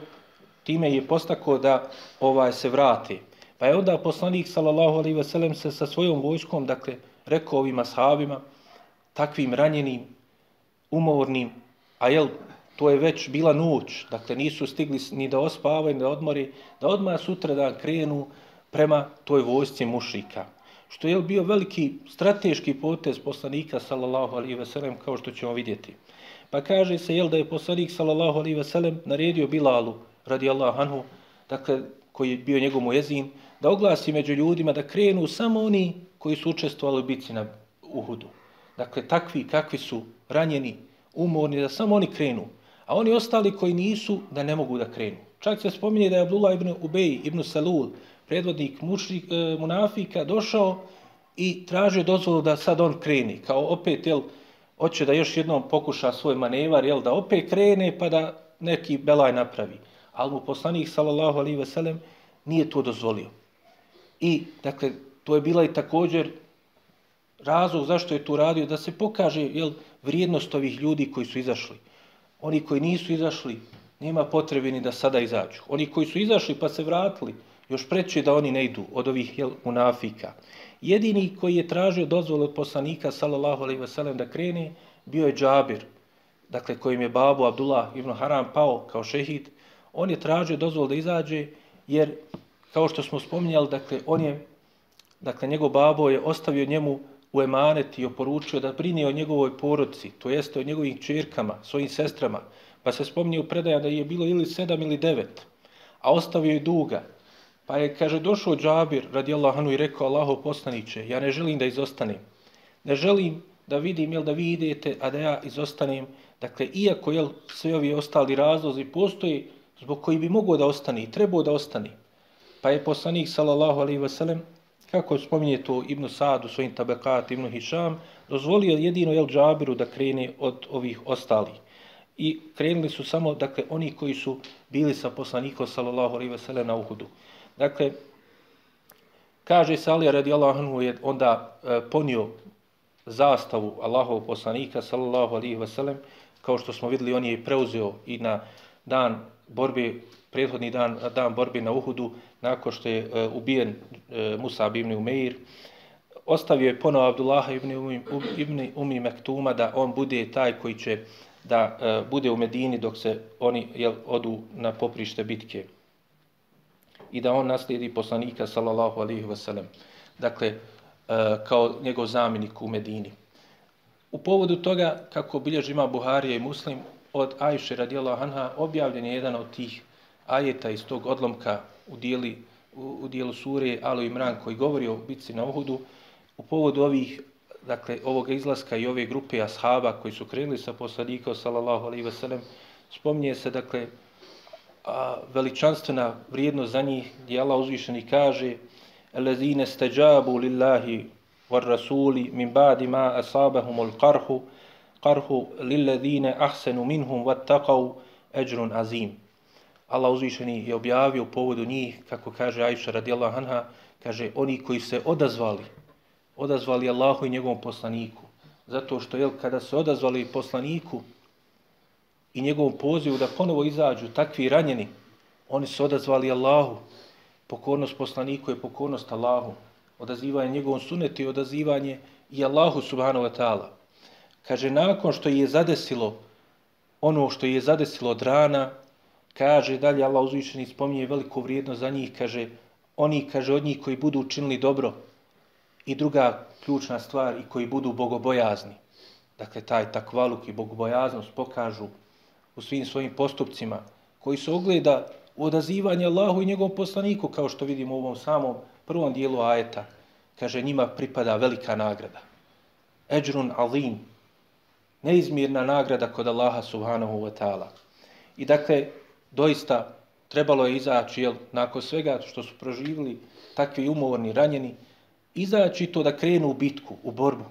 time je postako da ovaj se vrati. Pa je onda poslanik, sallallahu alaihi sellem se sa svojom vojskom, dakle, rekao ovima sahabima, takvim ranjenim, umornim, a jel, to je već bila noć, dakle nisu stigli ni da ospavaju, ni da odmori, da odmah sutra dan krenu prema toj vojsci mušika. Što je bio veliki strateški potez poslanika, sallallahu alaihi veselem, kao što ćemo vidjeti. Pa kaže se, jel, da je poslanik, sallallahu alaihi veselem, naredio Bilalu, radi anhu, dakle, koji je bio njegov mujezin, da oglasi među ljudima da krenu samo oni koji su učestvovali u bici na Uhudu. Dakle, takvi kakvi su ranjeni, umorni, da samo oni krenu a oni ostali koji nisu da ne mogu da krenu. Čak se spominje da je Abdullah ibn Ubej ibn Salul, predvodnik mušrik, e, munafika, došao i tražio dozvolu da sad on kreni. Kao opet, jel, hoće da još jednom pokuša svoj manevar, jel, da opet krene pa da neki belaj napravi. Ali mu poslanik, sallallahu alaihi veselem, nije to dozvolio. I, dakle, to je bila i također razlog zašto je to radio, da se pokaže jel, vrijednost ovih ljudi koji su izašli. Oni koji nisu izašli, nema potrebe ni da sada izađu. Oni koji su izašli pa se vratili, još preće da oni ne idu od ovih jel, munafika. Jedini koji je tražio dozvolu od poslanika, sallallahu alaihi veselem, da krene, bio je Džabir, dakle kojim je babu Abdullah ibn Haram pao kao šehid. On je tražio dozvolu da izađe, jer, kao što smo spominjali, dakle, on je, dakle, njegov babo je ostavio njemu u emanet i oporučio da brine o njegovoj porodci, to jeste o njegovim čerkama, svojim sestrama, pa se spominje u predaja da je bilo ili sedam ili devet. a ostavio je duga. Pa je, kaže, došao Džabir radijallahu anhu i rekao Allaho poslaniće, ja ne želim da izostanem. Ne želim da vidim, jel da vi idete, a da ja izostanem. Dakle, iako jel, sve ovi ostali razlozi postoji zbog koji bi mogao da ostane i trebao da ostane. Pa je poslanik, sallallahu alaihi wasallam, kako spominje to Ibn Sad u svojim tabekat, Ibn Hišam, dozvolio jedino El Džabiru da krene od ovih ostalih. I krenuli su samo, dakle, oni koji su bili sa poslanikom, sallallahu alaihi sellem na Uhudu. Dakle, kaže se Ali radijallahu anhu je onda e, ponio zastavu Allahov poslanika sallallahu alaihi sellem kao što smo vidjeli on je preuzeo i na dan borbe prethodni dan dan borbe na Uhudu nakon što je e, ubijen e, Musa ibn Umeir ostavio je ponovo Abdullah ibn Umi, ibn Umi Mektuma da on bude taj koji će da e, bude u Medini dok se oni jel, odu na poprište bitke i da on naslijedi poslanika sallallahu alaihi wasallam. Dakle, e, kao njegov zamjenik u Medini. U povodu toga, kako bilježi ima Buharija i Muslim, od Ajše radijallahu anha objavljen je jedan od tih ajeta iz tog odlomka u, dijeli, u, u dijelu sure Alo Imran koji govori o bitci na Uhudu. U povodu ovih, dakle, ovoga izlaska i ove grupe ashaba koji su krenuli sa poslanika sallallahu alaihi wasallam, spominje se, dakle, a, veličanstvena vrijednost za njih gdje Allah uzvišeni kaže Elezine steđabu lillahi var rasuli min badi ma asabahum ul qarhu qarhu lillezine ahsenu minhum vat azim. Allah uzvišeni je objavio u povodu njih, kako kaže Aisha radijallahu anha, kaže oni koji se odazvali, odazvali Allahu i njegovom poslaniku. Zato što jel, kada se odazvali poslaniku, i njegovom pozivu da ponovo izađu takvi ranjeni, oni su odazvali Allahu. Pokornost poslaniku je pokornost Allahu. Odazivanje njegovom sunetu i odazivanje i Allahu subhanahu wa ta'ala. Kaže, nakon što je zadesilo ono što je zadesilo od rana, kaže, dalje Allah uzvišeni spominje veliku vrijednost za njih, kaže, oni, kaže, od njih koji budu učinili dobro i druga ključna stvar i koji budu bogobojazni. Dakle, taj takvaluk i bogobojaznost pokažu u svim svojim postupcima, koji se ogleda u odazivanje Allahu i njegovom poslaniku, kao što vidimo u ovom samom prvom dijelu ajeta, kaže njima pripada velika nagrada. Eđrun alim, neizmirna nagrada kod Allaha subhanahu wa ta'ala. I dakle, doista trebalo je izaći, jel, nakon svega što su proživili takvi umorni, ranjeni, izaći to da krenu u bitku, u borbu.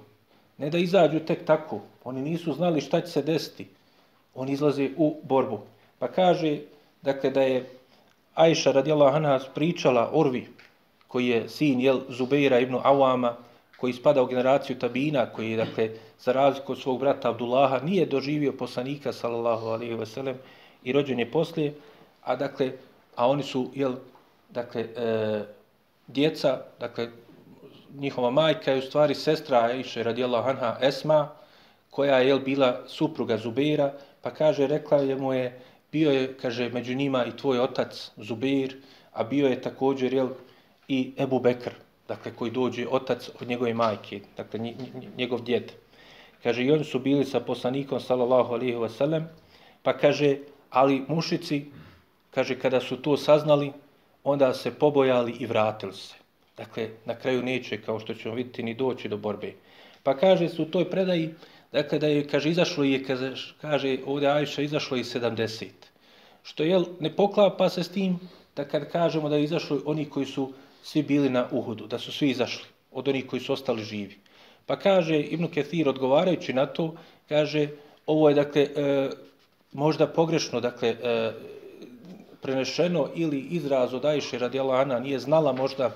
Ne da izađu tek tako, oni nisu znali šta će se desiti, Oni izlaze u borbu. Pa kaže, dakle, da je Ajša radijala Hanas pričala Orvi, koji je sin jel, Zubeira ibn Awama, koji spada u generaciju Tabina, koji je, dakle, za razliku od svog brata Abdullaha, nije doživio poslanika, sallallahu alaihi ve sellem, i rođen je poslije, a dakle, a oni su, jel, dakle, e, djeca, dakle, njihova majka je u stvari sestra Aisha radijallahu anha Esma, koja je jel, bila supruga Zubeira, Pa kaže, rekla je mu je, bio je, kaže, među njima i tvoj otac Zubir, a bio je također, jel, i Ebu Bekr, dakle, koji dođe otac od njegove majke, dakle, njegov djed. Kaže, i oni su bili sa poslanikom, sallallahu alihi wasallam, pa kaže, ali mušici, kaže, kada su to saznali, onda se pobojali i vratili se. Dakle, na kraju neće, kao što ćemo vidjeti, ni doći do borbe. Pa kaže, su u toj predaji, Dakle, da je, kaže, izašlo je, kaže, kaže ovdje Ajša, izašlo je 70. Što je, ne poklapa se s tim da kad kažemo da je izašlo oni koji su svi bili na Uhudu, da su svi izašli od onih koji su ostali živi. Pa kaže Ibn Kathir, odgovarajući na to, kaže, ovo je, dakle, e, možda pogrešno, dakle, e, prenešeno ili izraz od Ajše radijala Ana nije znala možda,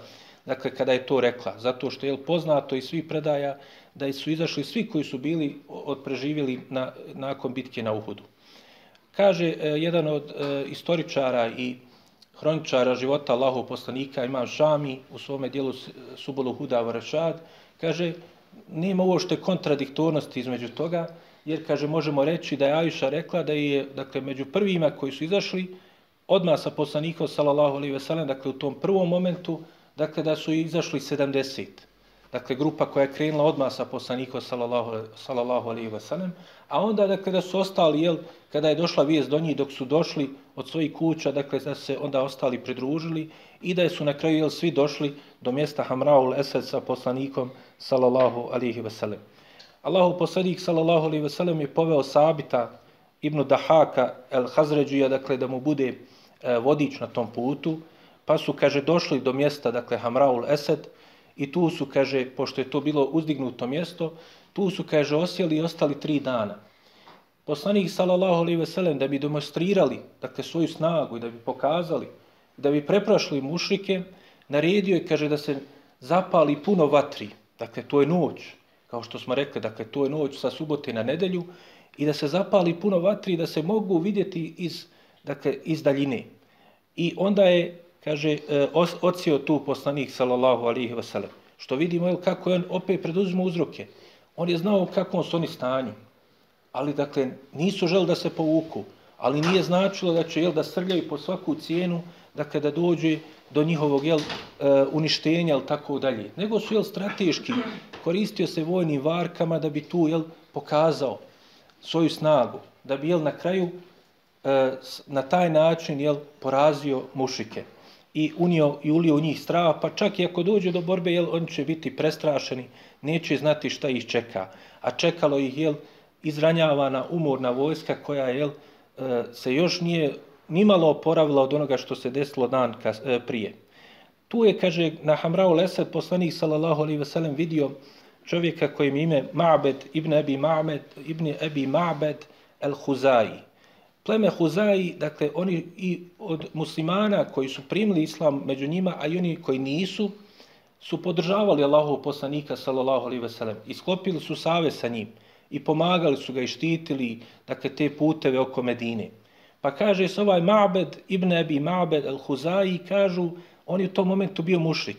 dakle, kada je to rekla. Zato što je poznato i svi predaja da su izašli svi koji su bili od preživjeli na, nakon bitke na Uhudu. Kaže e, jedan od e, istoričara i hroničara života Allahov poslanika, Imam Šami, u svome dijelu Subolu Huda Varašad, kaže, nema ovo što je kontradiktornosti između toga, jer, kaže, možemo reći da je Ajša rekla da je, dakle, među prvima koji su izašli, odmah sa poslanikom, sallallahu alaihi ve sellem, dakle, u tom prvom momentu, dakle, da su izašli 70. dakle grupa koja je krenula odmah sa poslanikom sallallahu, sallallahu alaihi wa a onda dakle da su ostali, jel, kada je došla vijest do njih dok su došli od svojih kuća, dakle da se onda ostali pridružili i da su na kraju jel, svi došli do mjesta Hamraul Esed sa poslanikom sallallahu alaihi ve sellem Allahu poslanik sallallahu alaihi ve sellem je poveo Sabita ibn Dahaka el Hazređuja, dakle da mu bude e, vodič na tom putu, pa su, kaže, došli do mjesta, dakle Hamraul Esed, i tu su, kaže, pošto je to bilo uzdignuto mjesto, tu su, kaže, osjeli i ostali tri dana. Poslanik sallallahu alejhi ve sellem da bi demonstrirali dakle svoju snagu i da bi pokazali da bi preprošli mušrike, naredio je kaže da se zapali puno vatri. Dakle to je noć, kao što smo rekli, dakle to je noć sa subote na nedelju i da se zapali puno vatri da se mogu vidjeti iz dakle iz daljine. I onda je kaže e, ocio tu poslanik sallallahu alihi ve sellem. Što vidimo je kako je on opet preduzimo uzroke. On je znao kakvom su oni stanju ali dakle nisu želi da se povuku, ali nije značilo da će jel da srljaju po svaku cijenu, dakle da dođe do njihovog jel e, uništenja ili tako dalje. Nego su jel strateški koristio se vojnim varkama da bi tu jel pokazao svoju snagu, da bi jel na kraju e, na taj način jel porazio mušike i unio i ulio u njih strava, pa čak i ako dođe do borbe, jel, oni će biti prestrašeni, neće znati šta ih čeka. A čekalo ih, jel, izranjavana umorna vojska koja je e, se još nije nimalo oporavila od onoga što se desilo dan e, prije. Tu je, kaže, na Hamrao Lesad poslanik sallallahu alaihi sellem vidio čovjeka kojim ime Ma'bed ibn Abi Ma'bed ibn Abi Ma'bed el Huzai. Pleme Huzai, dakle, oni i od muslimana koji su primili islam među njima, a i oni koji nisu, su podržavali Allahov poslanika sallallahu alaihi sellem i sklopili su save sa njim i pomagali su ga i štitili dakle, te puteve oko Medine. Pa kaže se ovaj Ma'bed, Ibn Abi Ma'bed al-Huzai, kažu, on je u tom momentu bio mušrik.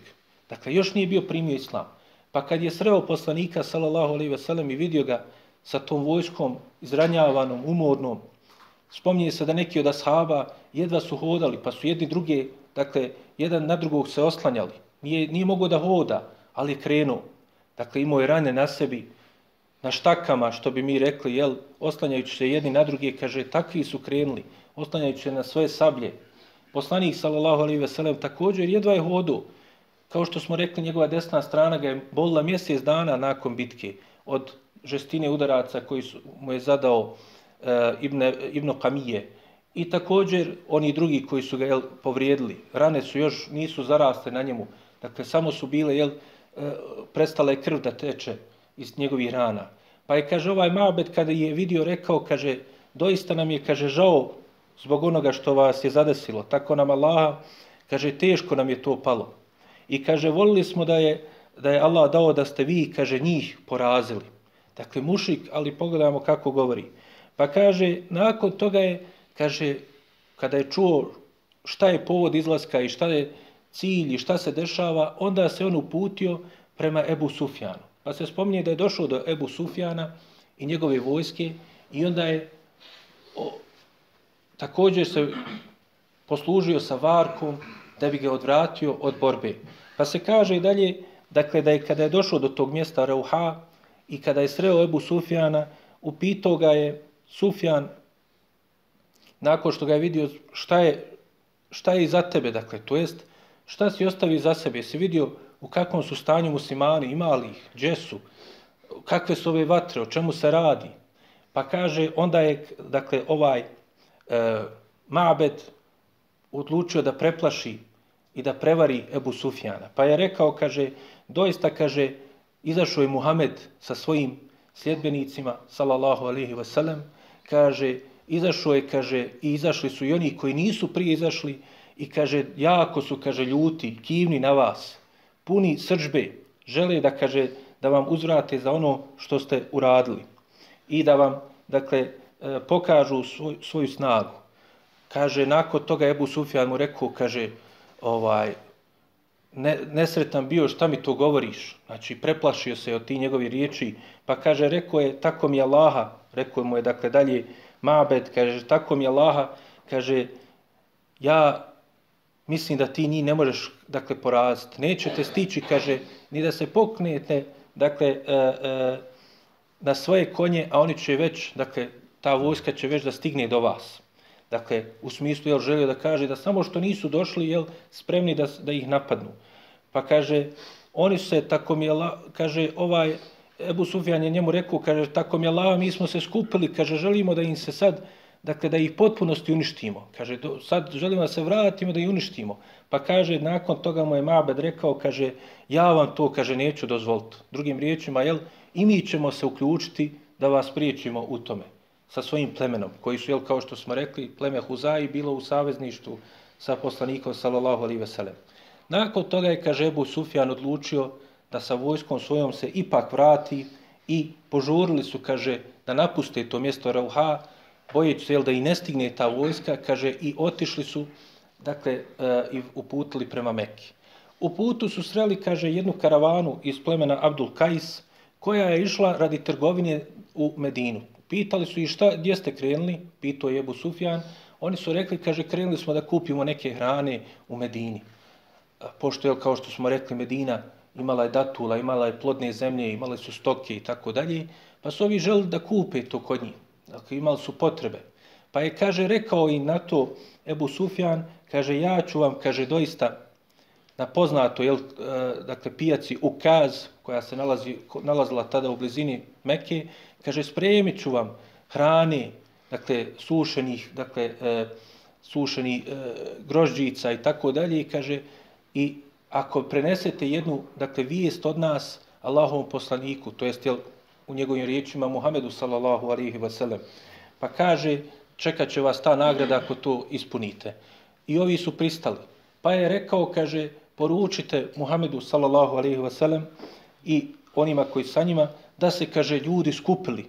Dakle, još nije bio primio islam. Pa kad je sreo poslanika, sallallahu alaihi sellem i vidio ga sa tom vojskom, izranjavanom, umornom, spominje se da neki od ashaba jedva su hodali, pa su jedni druge, dakle, jedan na drugog se oslanjali. Nije, nije mogo da hoda, ali je krenuo. Dakle, imao je rane na sebi, na štakama, što bi mi rekli, jel, oslanjajući se jedni na drugi, kaže, takvi su krenuli, oslanjajući se na svoje sablje. Poslanik, sallallahu alaihi veselem, također jedva je hodu, kao što smo rekli, njegova desna strana ga je bolila mjesec dana nakon bitke od žestine udaraca koji su, mu je zadao e, Ibne, Ibno Kamije. I također oni drugi koji su ga jel, povrijedili, rane su još nisu zaraste na njemu, dakle samo su bile, jel, e, prestala je krv da teče iz njegovih rana. Pa je, kaže, ovaj Mabed kada je vidio, rekao, kaže, doista nam je, kaže, žao zbog onoga što vas je zadesilo. Tako nam Allaha, kaže, teško nam je to palo. I kaže, volili smo da je, da je Allah dao da ste vi, kaže, njih porazili. Dakle, mušik, ali pogledajmo kako govori. Pa kaže, nakon toga je, kaže, kada je čuo šta je povod izlaska i šta je cilj i šta se dešava, onda se on uputio prema Ebu Sufjanu. Pa se spominje da je došao do Ebu Sufjana i njegove vojske i onda je o, također se poslužio sa varkom da bi ga odvratio od borbe. Pa se kaže i dalje, dakle, da je kada je došao do tog mjesta Rauha i kada je sreo Ebu Sufjana, upitao ga je Sufjan, nakon što ga je vidio šta je, šta je iza tebe, dakle, to jest, šta si ostavi za sebe, si vidio u kakvom su stanju muslimani, imali ih, gdje su, kakve su ove vatre, o čemu se radi. Pa kaže, onda je, dakle, ovaj e, Mabed odlučio da preplaši i da prevari Ebu Sufjana. Pa je rekao, kaže, doista, kaže, izašao je Muhammed sa svojim sljedbenicima, salallahu alihi wasalam, kaže, izašao je, kaže, i izašli su i oni koji nisu prije izašli i kaže, jako su, kaže, ljuti, kivni na vas puni sržbe, žele da kaže da vam uzvrate za ono što ste uradili i da vam dakle e, pokažu svoj, svoju snagu. Kaže nakon toga Ebu Sufjan mu rekao kaže ovaj ne, nesretan bio šta mi to govoriš. Znači preplašio se od ti njegovi riječi pa kaže rekao je tako mi Allaha, rekao mu je dakle dalje Mabed kaže tako mi Allaha kaže ja mislim da ti njih ne možeš, dakle, poraziti. Nećete stići, kaže, ni da se poknete, dakle, e, e, na svoje konje, a oni će već, dakle, ta vojska će već da stigne do vas. Dakle, u smislu, jel, želio da kaže da samo što nisu došli, jel, spremni da, da ih napadnu. Pa kaže, oni se, tako mi je, kaže, ovaj, Ebu Sufjan je njemu rekao, kaže, tako mi je lava, mi smo se skupili, kaže, želimo da im se sad, dakle, da ih potpunosti uništimo. Kaže, do, sad želimo da se vratimo, da ih uništimo. Pa kaže, nakon toga mu je Mabed rekao, kaže, ja vam to, kaže, neću dozvoliti. Drugim riječima, jel, i mi ćemo se uključiti da vas priječimo u tome sa svojim plemenom, koji su, jel, kao što smo rekli, pleme Huzaji bilo u savezništu sa poslanikom, sallallahu alihi veselem. Nakon toga je, kaže, Ebu Sufjan odlučio da sa vojskom svojom se ipak vrati i požurili su, kaže, da napuste to mjesto Rauha, bojeći se, jel, da i ne stigne ta vojska, kaže, i otišli su, dakle, eh, i uputili prema Mekki. U putu su sreli, kaže, jednu karavanu iz plemena Abdul Kais, koja je išla radi trgovine u Medinu. Pitali su i šta, gdje ste krenuli, pitao je Ebu Sufjan. Oni su rekli, kaže, krenuli smo da kupimo neke hrane u Medini. Pošto je, kao što smo rekli, Medina imala je datula, imala je plodne zemlje, imale su stoke i tako dalje, pa su ovi želi da kupe to kod njih. Dakle, imali su potrebe. Pa je, kaže, rekao i na to Ebu Sufjan, kaže, ja ću vam, kaže, doista na poznato, jel, e, dakle, pijaci Ukaz, koja se nalazi, nalazila tada u blizini Mekke, kaže, spremit ću vam hrane, dakle, sušenih, dakle, e, sušenih e, grožđica i tako dalje, kaže, i ako prenesete jednu, dakle, vijest od nas, Allahovom poslaniku, to jest, jel, u njegovim riječima, Muhammedu, sallallahu alihi wasallam, pa kaže, čekat će vas ta nagrada ako to ispunite. I ovi su pristali. Pa je rekao, kaže, poručite Muhammedu, sallallahu alihi wasallam, i onima koji sa njima, da se, kaže, ljudi skupili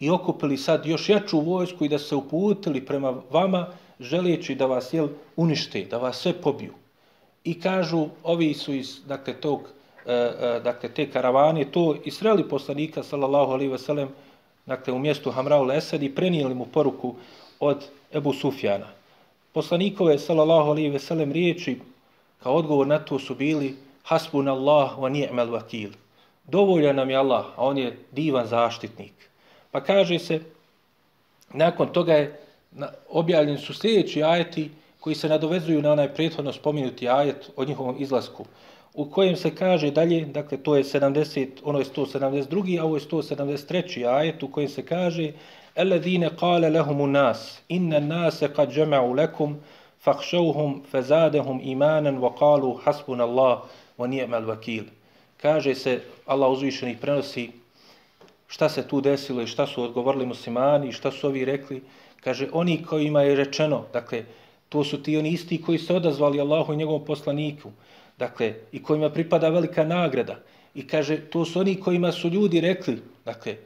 i okupili sad još jaču vojsku i da se uputili prema vama, želijeći da vas jel, unište, da vas sve pobiju. I kažu, ovi su iz dakle, tog, E, e, dakle, te karavane, to isreli poslanika, sallallahu alaihi ve sellem, dakle, u mjestu Hamraul Lesed i prenijeli mu poruku od Ebu Sufjana. Poslanikove, sallallahu alaihi ve sellem, riječi kao odgovor na to su bili hasbun Allah wa ni'mal vakil. Dovoljan nam je Allah, a on je divan zaštitnik. Pa kaže se, nakon toga je objavljeni su sljedeći ajeti koji se nadovezuju na onaj prethodno spominuti ajet o njihovom izlasku, u kojem se kaže dalje, dakle to je 70, ono je 172, a ovo je 173. ajet u kojem se kaže Alladine qala lahum nas inna an-nas qad jama'u lakum fakhshawhum fazadahum imanan wa qalu hasbunallahu wa ni'mal wakeel kaže se, Allah uzvišeni prenosi šta se tu desilo i šta su odgovorili muslimani i šta su ovi rekli. Kaže, oni kojima je rečeno, dakle, to su ti oni isti koji se odazvali Allahu i njegovom poslaniku, dakle, i kojima pripada velika nagrada. I kaže, to su oni kojima su ljudi rekli, dakle,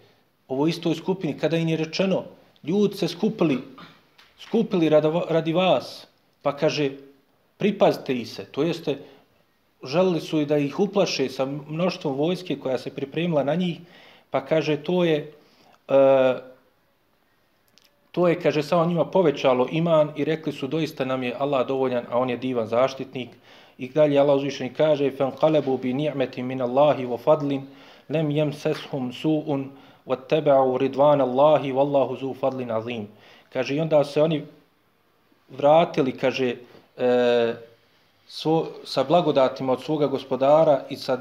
ovo istoj skupini, kada im je rečeno, ljudi se skupili, skupili radi vas, pa kaže, pripazite i se, to jeste, želili su i da ih uplaše sa mnoštvom vojske koja se pripremila na njih, pa kaže to je e, to je kaže samo njima povećalo iman i rekli su doista nam je Allah dovoljan, a on je divan zaštitnik. I dalje Allah uzvišen kaže فَنْقَلَبُوا بِنِعْمَةٍ bi ni'mati min Allahi wa fadlin lam yamsashum su'un wattaba'u ridwan Allahi wallahu zu fadlin azim. Kaže i onda se oni vratili kaže e, svo, sa blagodatima od svoga gospodara i sa e,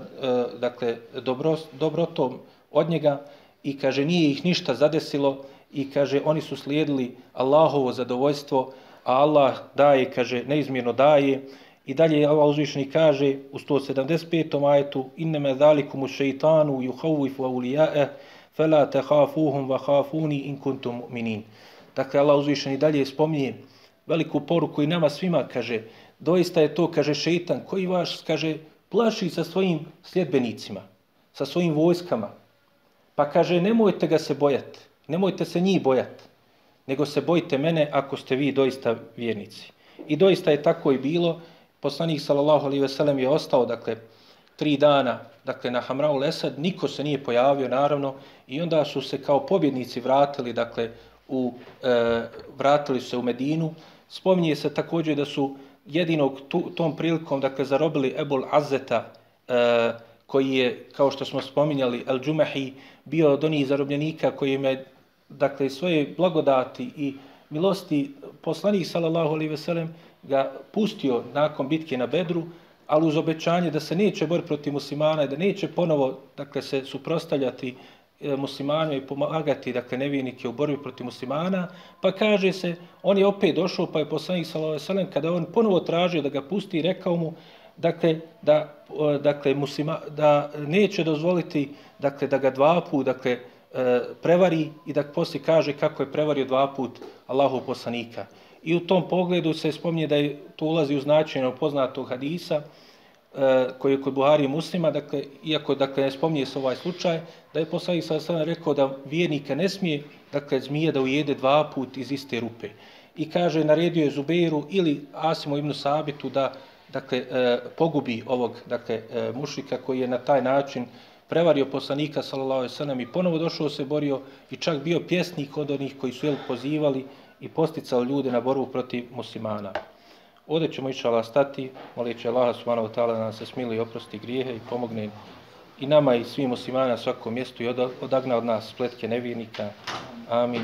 dakle, dobro, dobrotom od njega i kaže nije ih ništa zadesilo i kaže oni su slijedili Allahovo zadovoljstvo a Allah daje, kaže, neizmjerno daje i dalje Allah uzvišeni kaže u 175. ajetu inneme zalikumu šeitanu juhavifu aulijae fela te hafuhum va hafuni in kuntum mu'minin. Dakle, Allah uzvišeni dalje spominje veliku poruku i nama svima kaže doista je to, kaže šeitan, koji vaš, kaže, plaši sa svojim sljedbenicima, sa svojim vojskama. Pa kaže, nemojte ga se bojati, nemojte se njih bojati, nego se bojite mene ako ste vi doista vjernici. I doista je tako i bilo. Poslanik sallallahu alejhi ve sellem je ostao dakle tri dana dakle na Hamraul Esad, niko se nije pojavio naravno i onda su se kao pobjednici vratili dakle u e, vratili se u Medinu. Spominje se također da su jedinog tu, tom prilikom, dakle, zarobili Ebul Azeta, e, koji je, kao što smo spominjali, El Džumehi, bio od onih zarobljenika koji je, dakle, svoje blagodati i milosti poslanih, sallallahu alaihi veselem, ga pustio nakon bitke na Bedru, ali uz obećanje da se neće boriti protiv muslimana i da neće ponovo dakle, se suprostavljati e, muslimanima i pomagati dakle, nevinike u borbi protiv muslimana, pa kaže se, on je opet došao, pa je poslanik sallallahu kada on ponovo tražio da ga pusti, rekao mu, dakle, da, dakle, muslima, da neće dozvoliti dakle, da ga dva put dakle, e, prevari i da poslije kaže kako je prevario dva put Allahov poslanika. I u tom pogledu se spominje da je to ulazi u značenje poznatog hadisa e, koji je kod Buhari i muslima, dakle, iako dakle, ne spominje se ovaj slučaj, da je poslanik sa strana rekao da vjernika ne smije dakle, zmije da ujede dva put iz iste rupe. I kaže, naredio je Zubeiru ili Asimu ibn Sabitu da dakle, e, pogubi ovog dakle, e, mušika koji je na taj način prevario poslanika sallallahu alejhi ve sellem i ponovo došao se borio i čak bio pjesnik od onih koji su jel pozivali i posticao ljude na borbu protiv muslimana. Ovdje ćemo ići Allah stati, molići Allah subhanahu wa ta'ala da nam se smili i oprosti grijehe i pomogne i nama i svim muslimana na svakom mjestu i odagna od nas spletke nevjernika. Amin.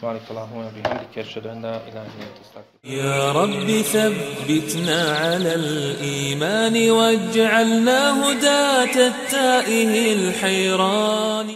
سبحانك اللهم وبحمدك اشهد ان لا اله الا انت استغفرك يا رب ثبتنا على الايمان واجعلنا هداة التائه الحيران